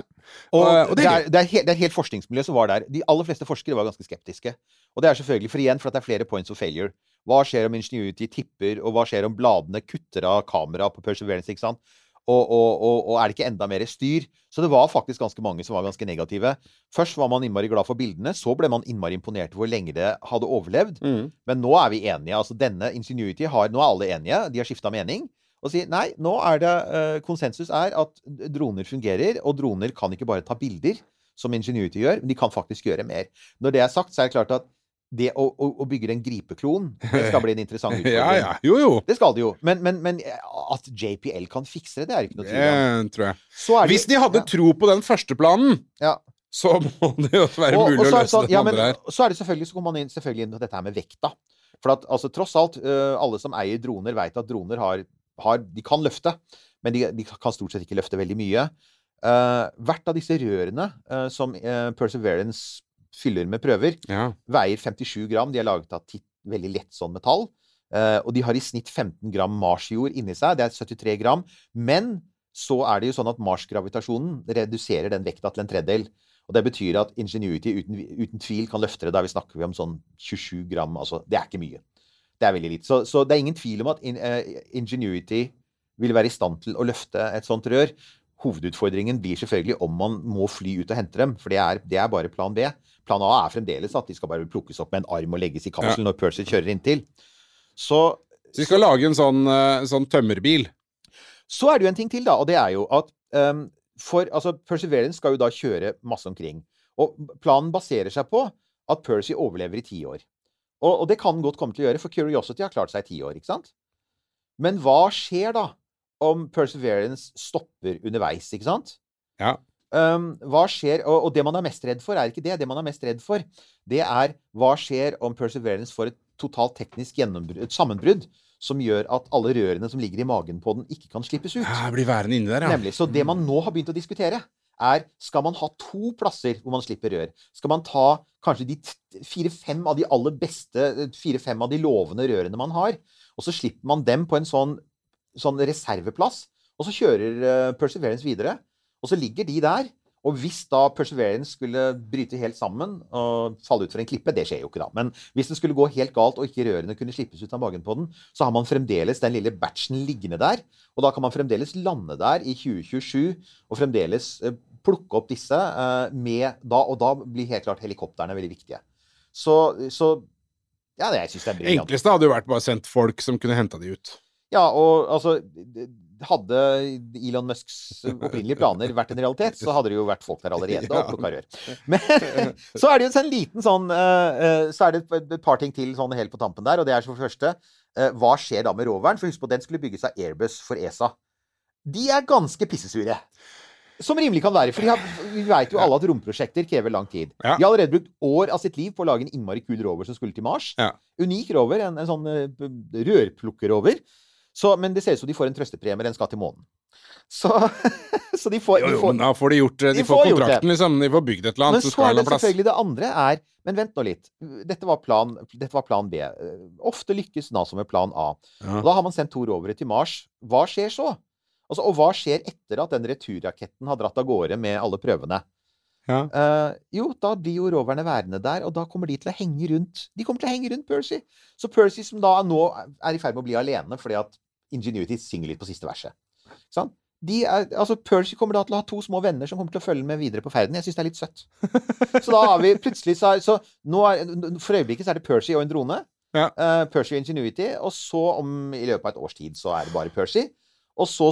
Og, uh, og det det, er det, er helt, det er helt forskningsmiljø som var der. De aller fleste forskere var ganske skeptiske. Og det er selvfølgelig for igjen for at det er flere points of failure. Hva skjer om Ingenuity tipper, og hva skjer om bladene kutter av kamera på Perseverance? ikke sant? Og, og, og, og er det ikke enda mer styr? Så det var faktisk ganske mange som var ganske negative. Først var man innmari glad for bildene, så ble man innmari imponert over hvor lenge det hadde overlevd. Mm. Men nå er vi enige. altså denne Ingenuity har, Nå er alle enige. De har skifta mening. Og sier nei, nå er det uh, konsensus er at droner fungerer, og droner kan ikke bare ta bilder, som Ingenuity gjør, men de kan faktisk gjøre mer. Når det er sagt, så er det klart at det å, å, å bygge en gripeklon det skal bli en interessant utfordring. Ja, ja. Jo, jo. Det skal det jo. Men, men, men at JPL kan fikse det, det er ikke noe tvil om. Det Hvis de hadde ja. tro på den første planen, Ja. så må det jo være Og- mulig og å det løse sånn- den ja, men andre her. Så er det selvfølgelig, så kommer man inn, selvfølgelig inn på dette her med vekta. For at altså, tross alt, øh, alle som eier droner, vet at droner har, har De kan løfte, men de, de kan stort sett ikke løfte veldig mye. Uh, hvert av disse rørene uh, som uh, Perseverance fyller med prøver, Ja. veier 57 gram. De er laget av titt, veldig lett sånn metall. Uh, og de har i snitt 15 gram marsjord inni seg. Det er 73 gram. Men så er det jo sånn at Mars-gravitasjonen reduserer den vekta til en tredjedel. Og det betyr at Ingenuity uten, uten tvil kan løfte det. Da vi snakker vi om sånn 27 gram. Altså, det er ikke mye. Det er veldig lite. Så, så det er ingen tvil om at in, uh, Ingenuity vil være i stand til å løfte et sånt rør. Hovedutfordringen blir selvfølgelig om man må fly ut og hente dem, for det er, det er bare plan B. Plan A er fremdeles at de skal bare plukkes opp med en arm og legges i kapsel når Percy kjører inntil. Så Så vi skal lage en sånn, eh, sånn tømmerbil. Så er det jo en ting til, da, og det er jo at um, for, altså, Perseverance skal jo da kjøre masse omkring. Og planen baserer seg på at Percy overlever i ti år. Og, og det kan den godt komme til å gjøre, for Curiosity har klart seg i ti år, ikke sant? Men hva skjer da om Perseverance stopper underveis, ikke sant? Ja. Um, hva skjer, og, og det man er mest redd for, er ikke det. Det man er mest redd for, det er hva skjer om Perseverance får et totalt teknisk et sammenbrudd, som gjør at alle rørene som ligger i magen på den, ikke kan slippes ut. Ja, blir værende inne der, ja. Nemlig. Så det man nå har begynt å diskutere, er skal man ha to plasser hvor man slipper rør? Skal man ta kanskje de fire-fem av de aller beste, fire-fem av de lovende rørene man har, og så slipper man dem på en sånn, sånn reserveplass, og så kjører eh, Perseverance videre, og så ligger de der. Og hvis da Perseverance skulle bryte helt sammen og falle ut for en klippe, det skjer jo ikke da, men hvis det skulle gå helt galt og ikke rørene kunne slippes ut av magen på den, så har man fremdeles den lille batchen liggende der, og da kan man fremdeles lande der i 2027 og fremdeles eh, plukke opp disse eh, med da, Og da blir helt klart helikoptrene veldig viktige. Så, så ja, det, syns jeg er briljant. enkleste hadde jo vært bare sendt folk som kunne henta de ut. Ja, og altså Hadde Elon Musks opprinnelige planer vært en realitet, så hadde det jo vært folk der allerede og plukka rør. Men så er det jo en sånn liten sånn eh, eh, Så er det et, par ting til sånn helt på tampen der, og det er for det første eh, Hva skjer da med roveren? For husk på, den skulle bygges av Airbus for ESA. De er ganske pissesure. Som rimelig kan være. For de har, vi veit jo alle at romprosjekter krever lang tid. Ja. De har allerede brukt år av sitt liv på å lage en innmari kul rover som skulle til Mars. Ja. Unik rover. En, en sånn rørplukkerover rørplukkerrover. Så, men det ser ut som de får en trøstepremie. Den skal til månen. Så, så de får, Jo, de får men da får de gjort det. De, de får kontrakten, liksom. De får bygd et eller men annet, så så er det selvfølgelig det andre er Men vent nå litt. Dette var plan, dette var plan B. Eh, Ofte lykkes NASA med plan A. Ja. Og da har man sendt to rovere til Mars. Hva skjer så? Altså, og hva skjer etter at den returraketten har dratt av gårde med alle prøvene? Ja. Uh, jo, da blir jo roverne værende der, og da kommer de til å henge rundt De kommer til å henge rundt Percy. Så Percy, som da nå er i ferd med å bli alene fordi at Ingenuity synger litt på siste verset. Sånn? De er, altså Percy kommer da til å ha to små venner som kommer til å følge med videre på ferden. Jeg syns det er litt søtt. Så da har vi plutselig så, så er, For øyeblikket så er det Percy og en drone. Ja. Uh, Percy og Ingenuity. Og så om i løpet av et års tid så er det bare Percy. Og så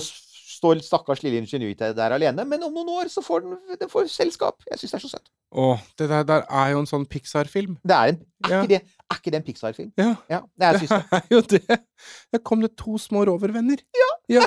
står stakkars lille Ingenuity der alene. Men om noen år så får den, den får selskap. Jeg syns det er så søtt. Å, det der, der er jo en sånn Pixar-film. Det er, en, er, Ja. ikke det, er ikke det en Pixar-film? Ja. Ja, det er, jo det. Der kom det to små rovervenner. Ja.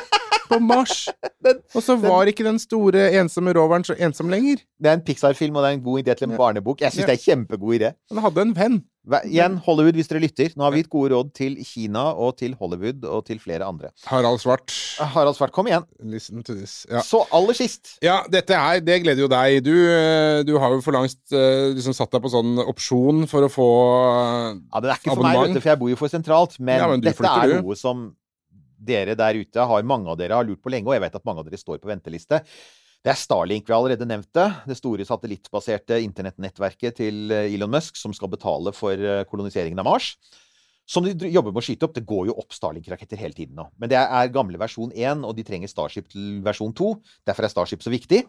På Mars. Og så var ikke den store ensomme roveren så ensom lenger. Det er en Pixar-film, og det er en god idé til en barnebok. Jeg syns Ja. det er en kjempegod idé. Han hadde en venn. Igjen, Hollywood, hvis dere lytter. Nå har vi gitt gode råd til Kina og til Hollywood og til flere andre. Harald Svart. Harald Svart, kom igjen. Listen to this. Ja. Så aller sist Ja, dette her, det gleder jo deg. Du, eh, du har jo for langt eh, liksom satt deg på sånn opsjon for å få abonnement. Ja, Det er ikke for meg, vet du, for jeg bor jo for sentralt. Men, Ja, men dette er du. noe som dere der ute har Mange av dere har lurt på lenge, og jeg vet at mange av dere står på venteliste. Det er Starlink, vi har allerede nevnte. det. Store satellittbaserte internettnettverket til eh, Elon Musk som skal betale for eh, koloniseringen av Mars. Som de jobber med å skyte opp. Det går jo opp Starlink-raketter hele tiden nå. Men det er gamle versjon 1, og de trenger Starship til versjon 2. Derfor er Starship så viktig.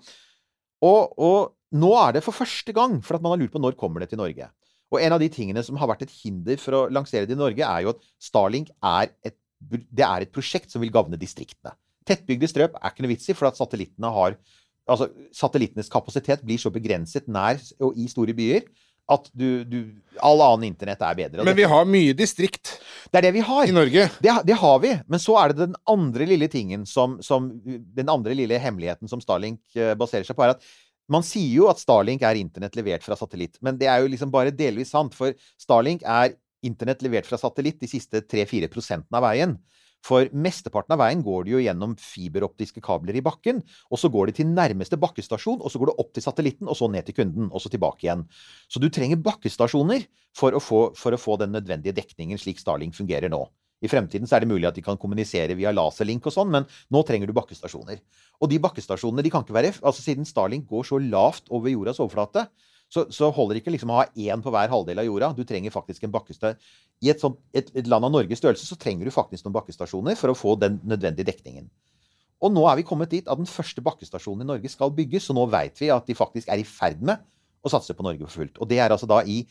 Og, og nå er det for første gang, for at man har lurt på når kommer det til Norge. Og en av de tingene som har vært et hinder for å lansere det i Norge, er jo at Starlink er et, det er et prosjekt som vil gagne distriktene. Tettbygde strøp er ikke noe vits i, for at satellittene har Altså, satellittenes kapasitet blir så begrenset nær og i store byer at du, du All annen internett er bedre. Men vi har mye distrikt det er det vi har. i Norge. Det, det har vi. Men så er det den andre lille tingen som, som Den andre lille hemmeligheten som Starlink eh, baserer seg på, er at man sier jo at Starlink er internett levert fra satellitt, men det er jo liksom bare delvis sant. For Starlink er internett levert fra satellitt de siste 3-4 prosentene av veien. For mesteparten av veien går det jo gjennom fiberoptiske kabler i bakken, og så går det til nærmeste bakkestasjon, og så går det opp til satellitten, og så ned til kunden, og så tilbake igjen. Så du trenger bakkestasjoner for å få, for å få den nødvendige dekningen slik Starlink fungerer nå. I fremtiden er det mulig at de kan kommunisere via laserlink og sånn, men nå trenger du bakkestasjoner. Og de bakkestasjonene de kan ikke være Altså siden Starlink går så lavt over jordas overflate, så, så holder det ikke liksom å ha én på hver halvdel av jorda. Du trenger faktisk en bakkestasjon. I et, sånt, et, et land av Norges størrelse så trenger du faktisk noen bakkestasjoner for å få den nødvendige dekningen. Og nå er vi kommet dit at den første bakkestasjonen i Norge skal bygges, så nå veit vi at de faktisk er i ferd med å satse på Norge for fullt. Og det er altså da i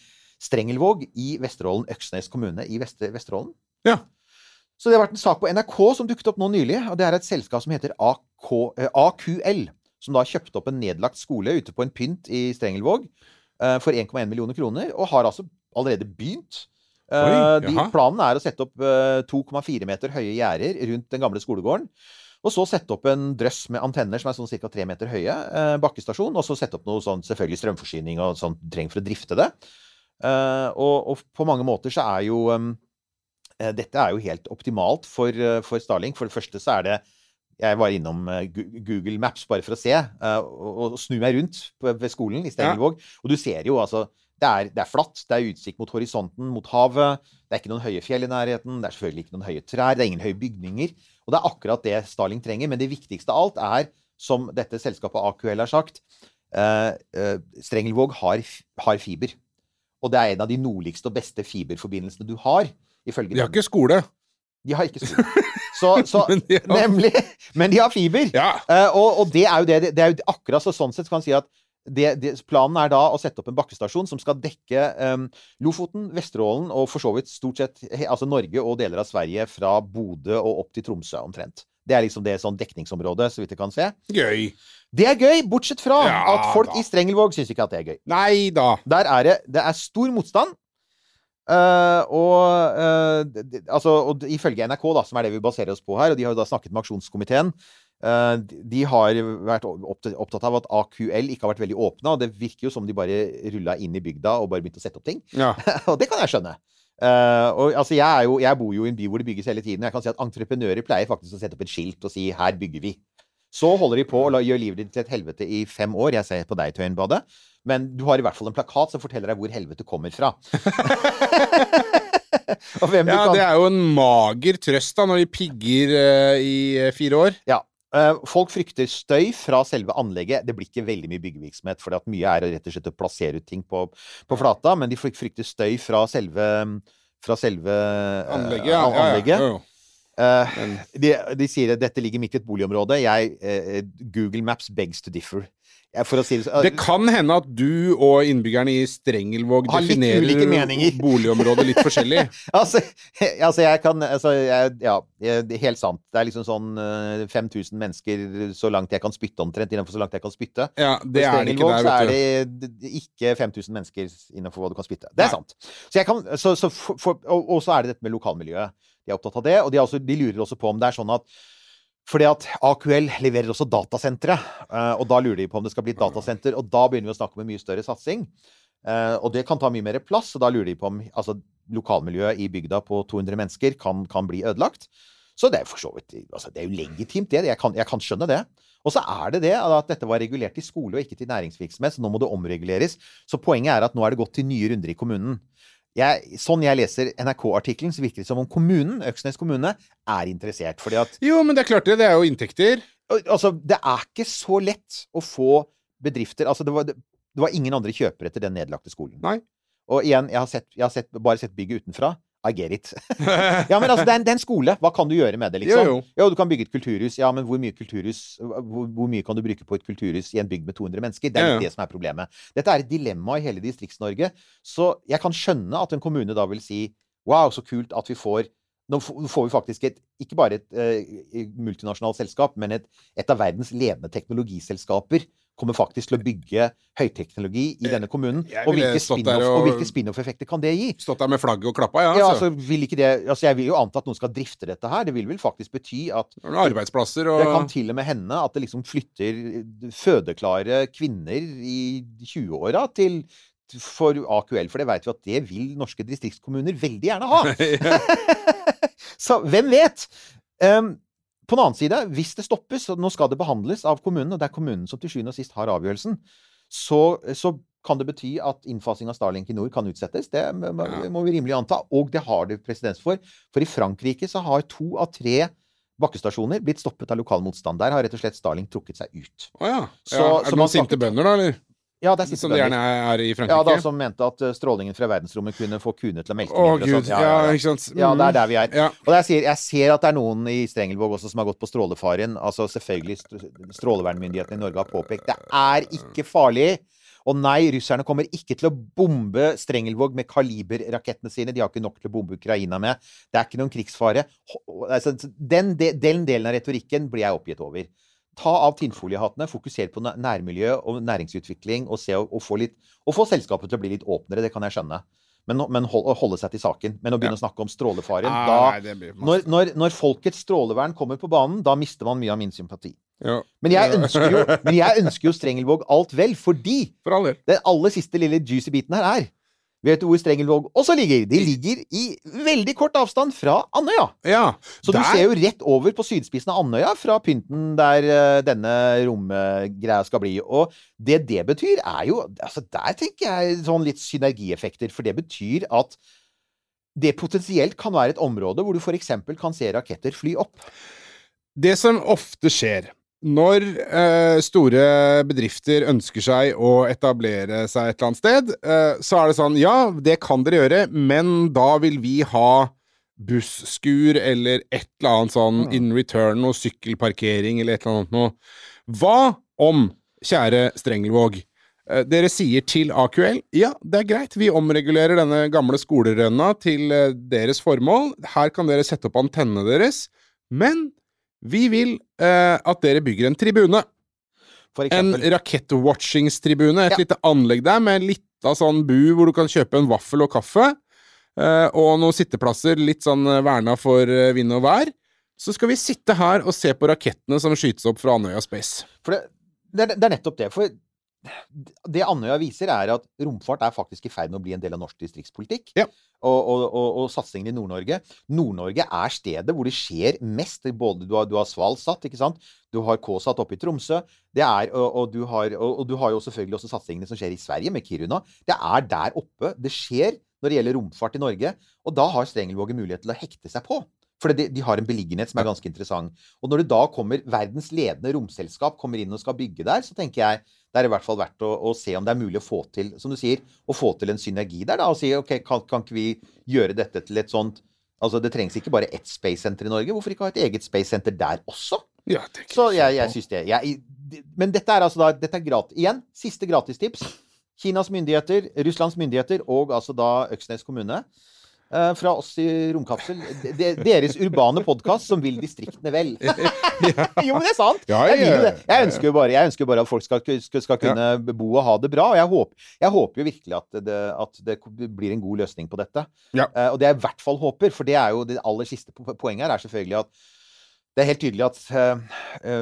Strengelvåg i Vesterålen, Øksnes kommune i Vester Vesterålen. Ja. Så det har vært en sak på NRK som dukket opp nå nylig, og det er et selskap som heter AK, eh, AQL, som da kjøpte opp en nedlagt skole ute på en pynt i Strengelvåg uh, for 1,1 millioner kroner, og har altså allerede begynt. Uh, Oi, de, planen er å sette opp uh, 2,4 meter høye gjerder rundt den gamle skolegården. Og så sette opp en drøss med antenner som er sånn ca. 3 meter høye, eh, bakkestasjon. Og så sette opp noe sånn selvfølgelig strømforsyning og sånt du trenger for å drifte det. Eh, og, og på mange måter så er jo um, eh, Dette er jo helt optimalt for, eh, for Starlink. For det første så er det Jeg var innom eh, Google Maps bare for å se, eh, og, snu meg rundt ved skolen i Stengelvåg. Og du ser jo altså det er, det er flatt, det er utsikt mot horisonten, mot havet. Det er ikke noen høye fjell i nærheten, det er selvfølgelig ikke noen høye trær, det er ingen høye bygninger. Og det er akkurat det Starling trenger. Men det viktigste av alt er, som dette selskapet AQL har sagt, eh, eh, Strengelvåg har, har fiber. Og det er en av de nordligste og beste fiberforbindelsene du har. Ifølge De har ikke skole. De har ikke skole. Så, så, Men de har- Nemlig. Men de har fiber. Ja. Uh, og, og det er jo det, det er jo akkurat så sånn sett kan man si at det, det, planen er da å sette opp en bakkestasjon som skal dekke um, Lofoten, Vesterålen og for så vidt stort sett altså Norge og deler av Sverige fra Bodø og opp til Tromsø omtrent. Det er liksom det sånn dekningsområdet, så vidt jeg kan se. Gøy. Det er gøy, bortsett fra Ja, at folk da. i Strengelvåg syns ikke at det er gøy. Nei da. Der er det, det er stor motstand. Eh, og, uh, altså, og ifølge NRK, da, som er det vi baserer oss på her, og de har jo da snakket med aksjonskomiteen, uh, de- har vært opptatt, av at AQL ikke har vært veldig åpne, og det virker jo som de bare rulla inn i bygda og bare begynte å sette opp ting. Ja. og det kan jeg skjønne. Og altså, jeg, er jo, jeg bor jo i en by hvor det bygges hele tiden. Jeg kan si at entreprenører pleier faktisk å sette opp et skilt og si 'her bygger vi'. Så holder de på å gjøre livet ditt til et helvete i fem år. Jeg ser på deg, Tøyenbadet. Men du har i hvert fall en plakat som forteller deg hvor helvete kommer fra. ja, det er jo en mager trøst da, når de pigger uh, i eh, fire år. Ja. Eh, folk frykter støy fra selve anlegget. Det blir ikke veldig mye byggevirksomhet, for mye er rett og slett å plassere ut ting på, på flata, men de frykter støy fra selve fra selve eh, Anlegget. Ja, an- ja, Eh, de, de sier at dette ligger midt i et boligområde. Jeg, uh, Google Maps begs to differ. Jeg, si det så Det kan hende at du og innbyggerne i Strengelvåg definerer boligområdet litt forskjellig. altså, altså, jeg kan altså, jeg, Ja, det er helt sant. Det er liksom sånn eh, 5000 mennesker så langt jeg kan spytte omtrent, innenfor så langt jeg kan spytte. Ja, det er det ikke der, er vet du. det er det ikke 5000 mennesker innenfor hva du kan spytte. Det er Nei. sant. Så kan, så, så for, for, og, og så er det dette med lokalmiljøet. De er opptatt av det, og de, også, de lurer også på om det er sånn at fordi at AQL leverer også datasentre, eh, og da lurer de på om det skal bli et datasenter. Og da begynner vi å snakke om en mye større satsing. Eh, og det kan ta mye mer plass, og da lurer de på om altså, lokalmiljøet i bygda på 200 mennesker kan, kan bli ødelagt. Så det er for så vidt altså, Det er jo legitimt, det. Jeg kan, jeg kan skjønne det. Og så er det det at dette var regulert i skole og ikke til næringsvirksomhet, så nå må det omreguleres. Så poenget er at nå er det gått til nye runder i kommunen. Jeg, sånn jeg leser NRK-artikkelen, så virker det som om kommunen, Øksnes kommune, er interessert. Fordi at Jo, men det er klart det. Det er jo inntekter. Altså, det er ikke så lett å få bedrifter Altså, det var, det var ingen andre kjøpere til den nedlagte skolen. Nei. Og igjen, jeg har, sett, jeg har sett, bare sett bygget utenfra. I get it. ja, men altså, det er, en, det er en skole. Hva kan du gjøre med det, liksom? Jo, jo. du kan bygge et kulturhus. Ja, men hvor mye kulturhus hvor, hvor mye kan du bruke på et kulturhus i en bygd med 200 mennesker? Det er jo. det som er problemet. Dette er et dilemma i hele Distrikts-Norge. Så jeg kan skjønne at en kommune da vil si Wow, så kult at vi får nå får vi faktisk et, ikke bare et uh, multinasjonalt selskap, men et, et av verdens ledende teknologiselskaper kommer faktisk til å bygge høyteknologi i denne kommunen. Og hvilke spin-off-effekter kan det gi? Stått der med flagget og klappa, ja. Ja, altså. altså, vil ikke det, altså Jeg vil jo anta at noen skal drifte dette her. Det vil vel faktisk bety at arbeidsplasser og det kan til og med hende at det liksom flytter fødeklare kvinner i 20-åra til for AQL, for det vet vi at det vil norske distriktskommuner veldig gjerne ha. Så hvem vet? Ehm, på den annen side, hvis det stoppes, og nå skal det behandles av kommunen, og det er kommunen som til sjuende og sist har avgjørelsen, så, så kan det bety at innfasing av Starlink i nord kan utsettes. Det må, må- vi rimelig anta. Og det har det presedens for. For i Frankrike så har to av tre bakkestasjoner blitt stoppet av lokal motstand. Der har rett og slett Starlink trukket seg ut. Å ja. Ja. Er det noen sinte bønder, da, eller? Ja, det er siste Som det gjerne er i Frankrike. Ja, da, som mente at eh, strålingen fra verdensrommet kunne få kuene til å melke mindre. Å, Gud. sånt. Ja, ikke sant. Ja, det er der vi er. Ja. Og jeg ser, jeg ser at det er noen i Strengelvåg også som har gått på strålefaren. Altså selvfølgelig st- Strålevernmyndighetene i Norge har påpekt det er ikke farlig. Og nei, russerne kommer ikke til å bombe Strengelvåg med kaliberrakettene sine. De har ikke nok til å bombe Ukraina med. Det er ikke noen krigsfare. Altså, den, den delen av retorikken blir jeg oppgitt over. Ta av tinnfoliehattene, fokuser på nærmiljø og næringsutvikling, og, se, og, og, få litt, og få selskapet til å bli litt åpnere. Det kan jeg skjønne. Men, men hold, holde seg til saken. Men å begynne å snakke om strålefaren Ah, da, nei, når, når, når folkets strålevern kommer på banen, da mister man mye av min sympati. Ja. Men jeg ønsker jo, men jeg ønsker jo Strengelvåg alt vel, fordi For all del. den aller siste lille juicy biten her er Vet du hvor Strengelvåg også ligger? De ligger i veldig kort avstand fra Andøya. Ja. Så du ser jo rett over på sydspissen av Andøya fra pynten der eh, denne romgreia skal bli. Og det det betyr, er jo altså Der tenker jeg sånn litt synergieffekter. For det betyr at det potensielt kan være et område hvor du f.eks. kan se raketter fly opp. Det som ofte skjer når eh, store bedrifter ønsker seg å etablere seg et eller annet sted, eh, så er det sånn Ja, det kan dere gjøre, men da vil vi ha busskur eller et eller annet sånn in return, noe sykkelparkering eller et eller annet noe. Hva om, kjære Strengelvåg, eh, dere sier til AQL ja, det er greit, vi omregulerer denne gamle skolerønna til eh, deres formål, her kan dere sette opp antennene deres, men vi vil eh, at dere bygger en tribune. En rakettwatchingstribune, et Ja. lite anlegg der med litt av sånn bu hvor du kan kjøpe en vaffel og kaffe, eh, og noen sitteplasser litt sånn eh, verna for eh, vind og vær. Så skal vi sitte her og se på rakettene som skytes opp fra Andøya Space. For det, det, er- det er nettopp det. For det Andøya viser, er at romfart er faktisk i ferd med å bli en del av norsk distriktspolitikk. Ja. Og, og, og, og satsingen i Nord-Norge. Nord-Norge er stedet hvor det skjer mest. Både du har, du har Svalsat, ikke sant. Du har KSAT oppe i Tromsø. Det er, og, du har, du har jo selvfølgelig også satsingene som skjer i Sverige, med Kiruna. Det er der oppe det skjer når det gjelder romfart i Norge. Og da har Strengelvåg mulighet til å hekte seg på. For de, de har en beliggenhet som er ganske interessant. Og når det da kommer verdens ledende romselskap kommer inn og skal bygge der, så tenker jeg det er i hvert fall verdt å, å se om det er mulig å få til, som du sier, å få til en synergi der. da, Og si ok, kan, kan ikke vi gjøre dette til et sånt Altså, det trengs ikke bare ett space-senter i Norge. Hvorfor ikke ha et eget space-senter der også? Ja, Så jeg, jeg syns det. Jeg, men dette er altså da dette er gratis. Igjen, siste gratistips. Kinas myndigheter, Russlands myndigheter og altså da Øksnes kommune. Eh, fra oss i Romkapsel. De, de, deres urbane podkast som vil distriktene vel. jo, men det er sant! Jeg, vil det. jeg ønsker jo bare, jeg ønsker bare at folk skal, skal, kunne bo og ha det bra. Og jeg håper, jeg håper jo virkelig at det, at det blir en god løsning på dette. Ja. Eh, og det jeg i hvert fall håper, for det er jo det aller siste po- poenget her, er selvfølgelig at det er helt tydelig at eh,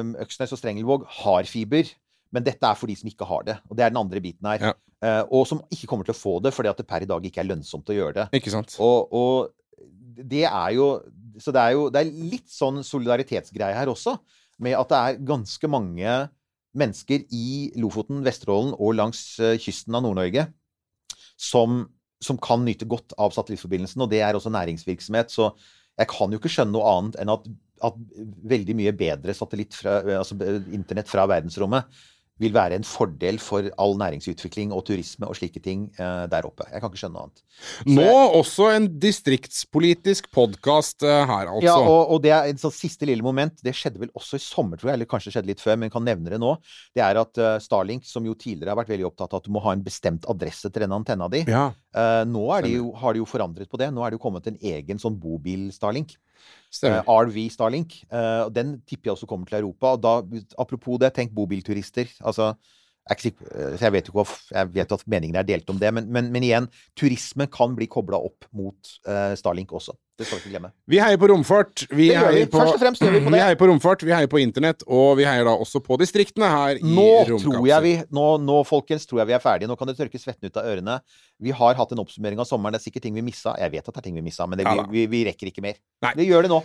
um, Øksnes og Strengelvåg har fiber, men dette er for de som ikke har det. Og det er den andre biten her. Ja. Uh, og som ikke kommer til å få det, fordi at det per i dag ikke er lønnsomt å gjøre det. Ikke sant? Og, og det er jo Så det er jo det er litt sånn solidaritetsgreie her også, med at det er ganske mange mennesker i Lofoten, Vesterålen og langs eh, kysten av Nord-Norge som, som kan nyte godt av satellittforbindelsen, og det er også næringsvirksomhet. Så jeg kan jo ikke skjønne noe annet enn at at veldig mye bedre satellitt fra, altså internett fra verdensrommet vil være en fordel for all næringsutvikling og turisme og slike ting eh, der oppe. Jeg kan ikke skjønne noe annet. Nå også en distriktspolitisk podkast her, altså. Ja, og, og det er et siste lille moment. Det skjedde vel også i sommer, tror jeg, eller kanskje skjedde litt før, men jeg kan nevne det nå. Det er at uh, Starlink, som jo tidligere har vært veldig opptatt av at du må ha en bestemt adresse til den antenna di, Ja. eh, nå de jo, har de jo forandret på det. Nå er det jo kommet en egen sånn bobil-Starlink. Stemmer. Eh, RV Starlink. Uh, den tipper jeg også kommer til Europa. Og da, apropos det, tenk bobilturister. Altså, jeg, eh, vet jo at meningene er delt om det, men, men, men igjen, turisme kan bli kobla opp mot uh, Starlink også. Det skal vi ikke glemme. Vi heier på romfart. Vi Det vi. heier på, Først og fremst gjør vi på det. heier på romfart, vi heier på internett, og vi heier da også på distriktene her i Nå tror Romkapsel. vi nå, nå, folkens, tror jeg vi er ferdige. Nå kan det tørke svetten ut av ørene. Vi har hatt en oppsummering av sommeren. Det er sikkert ting vi missa. Jeg vet at det er ting vi missa, men det, vi, vi, vi rekker ikke mer. Nei. Vi gjør det nå.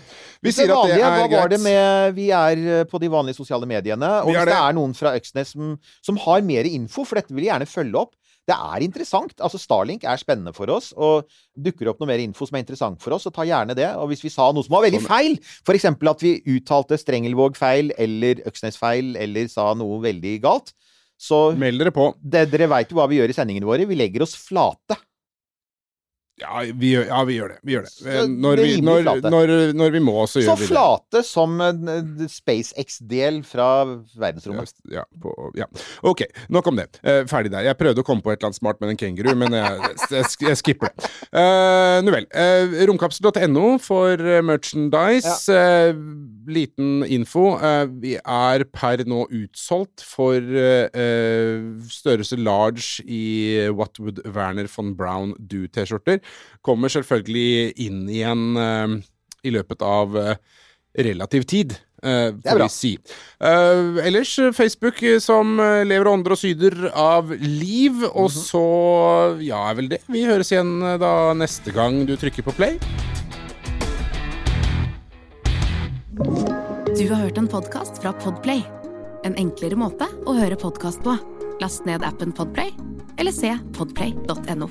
Vi sier at det er hva var greit. det med Vi er eh, på de vanlige sosiale mediene. Og hvis det det. er noen fra Øksnes som, som har mer info, for dette vil jeg gjerne følge opp. Det er interessant. Altså Starlink er spennende for oss, og dukker opp noe mer info som er interessant for oss, så ta gjerne det. Og hvis vi sa noe som var veldig feil, f.eks. at vi uttalte Strengelvåg feil eller Øksnes feil, eller sa noe veldig galt, så Meld dere på. det, Dere veit jo hva vi gjør i sendingene våre. Vi legger oss flate. Ja, vi gjør, ja, vi gjør det. Vi gjør det. Når det vi, når, når, når vi må, så Så gjør vi det. Så flate som en eh, SpaceX-del fra verdensrommet. Ja, på, ja. Ok, nok om det. Eh, ferdig der. Jeg prøvde å komme på et eller annet smart med en kenguru, men jeg, jeg, jeg skipper det. Uh, nu vel. Uh, Romkapsel.no for merchandise. merchandise. Eh, liten info. Eh, vi er per nå utsolgt for størrelse large i What Would Werner von Brown Do-T-skjorter. Kommer selvfølgelig inn igjen uh, i løpet av uh, relativ tid. eh, er bra. si. Uh, ellers eh, Facebook eh, som eh, lever og ånder og syder av liv. Og Mhm. så ja, er vel det. Vi høres igjen eh, da neste gang du trykker på play. Du har hørt en podkast fra Podplay. En enklere måte å høre podkast på. Last ned appen Podplay, eller se podplay.no.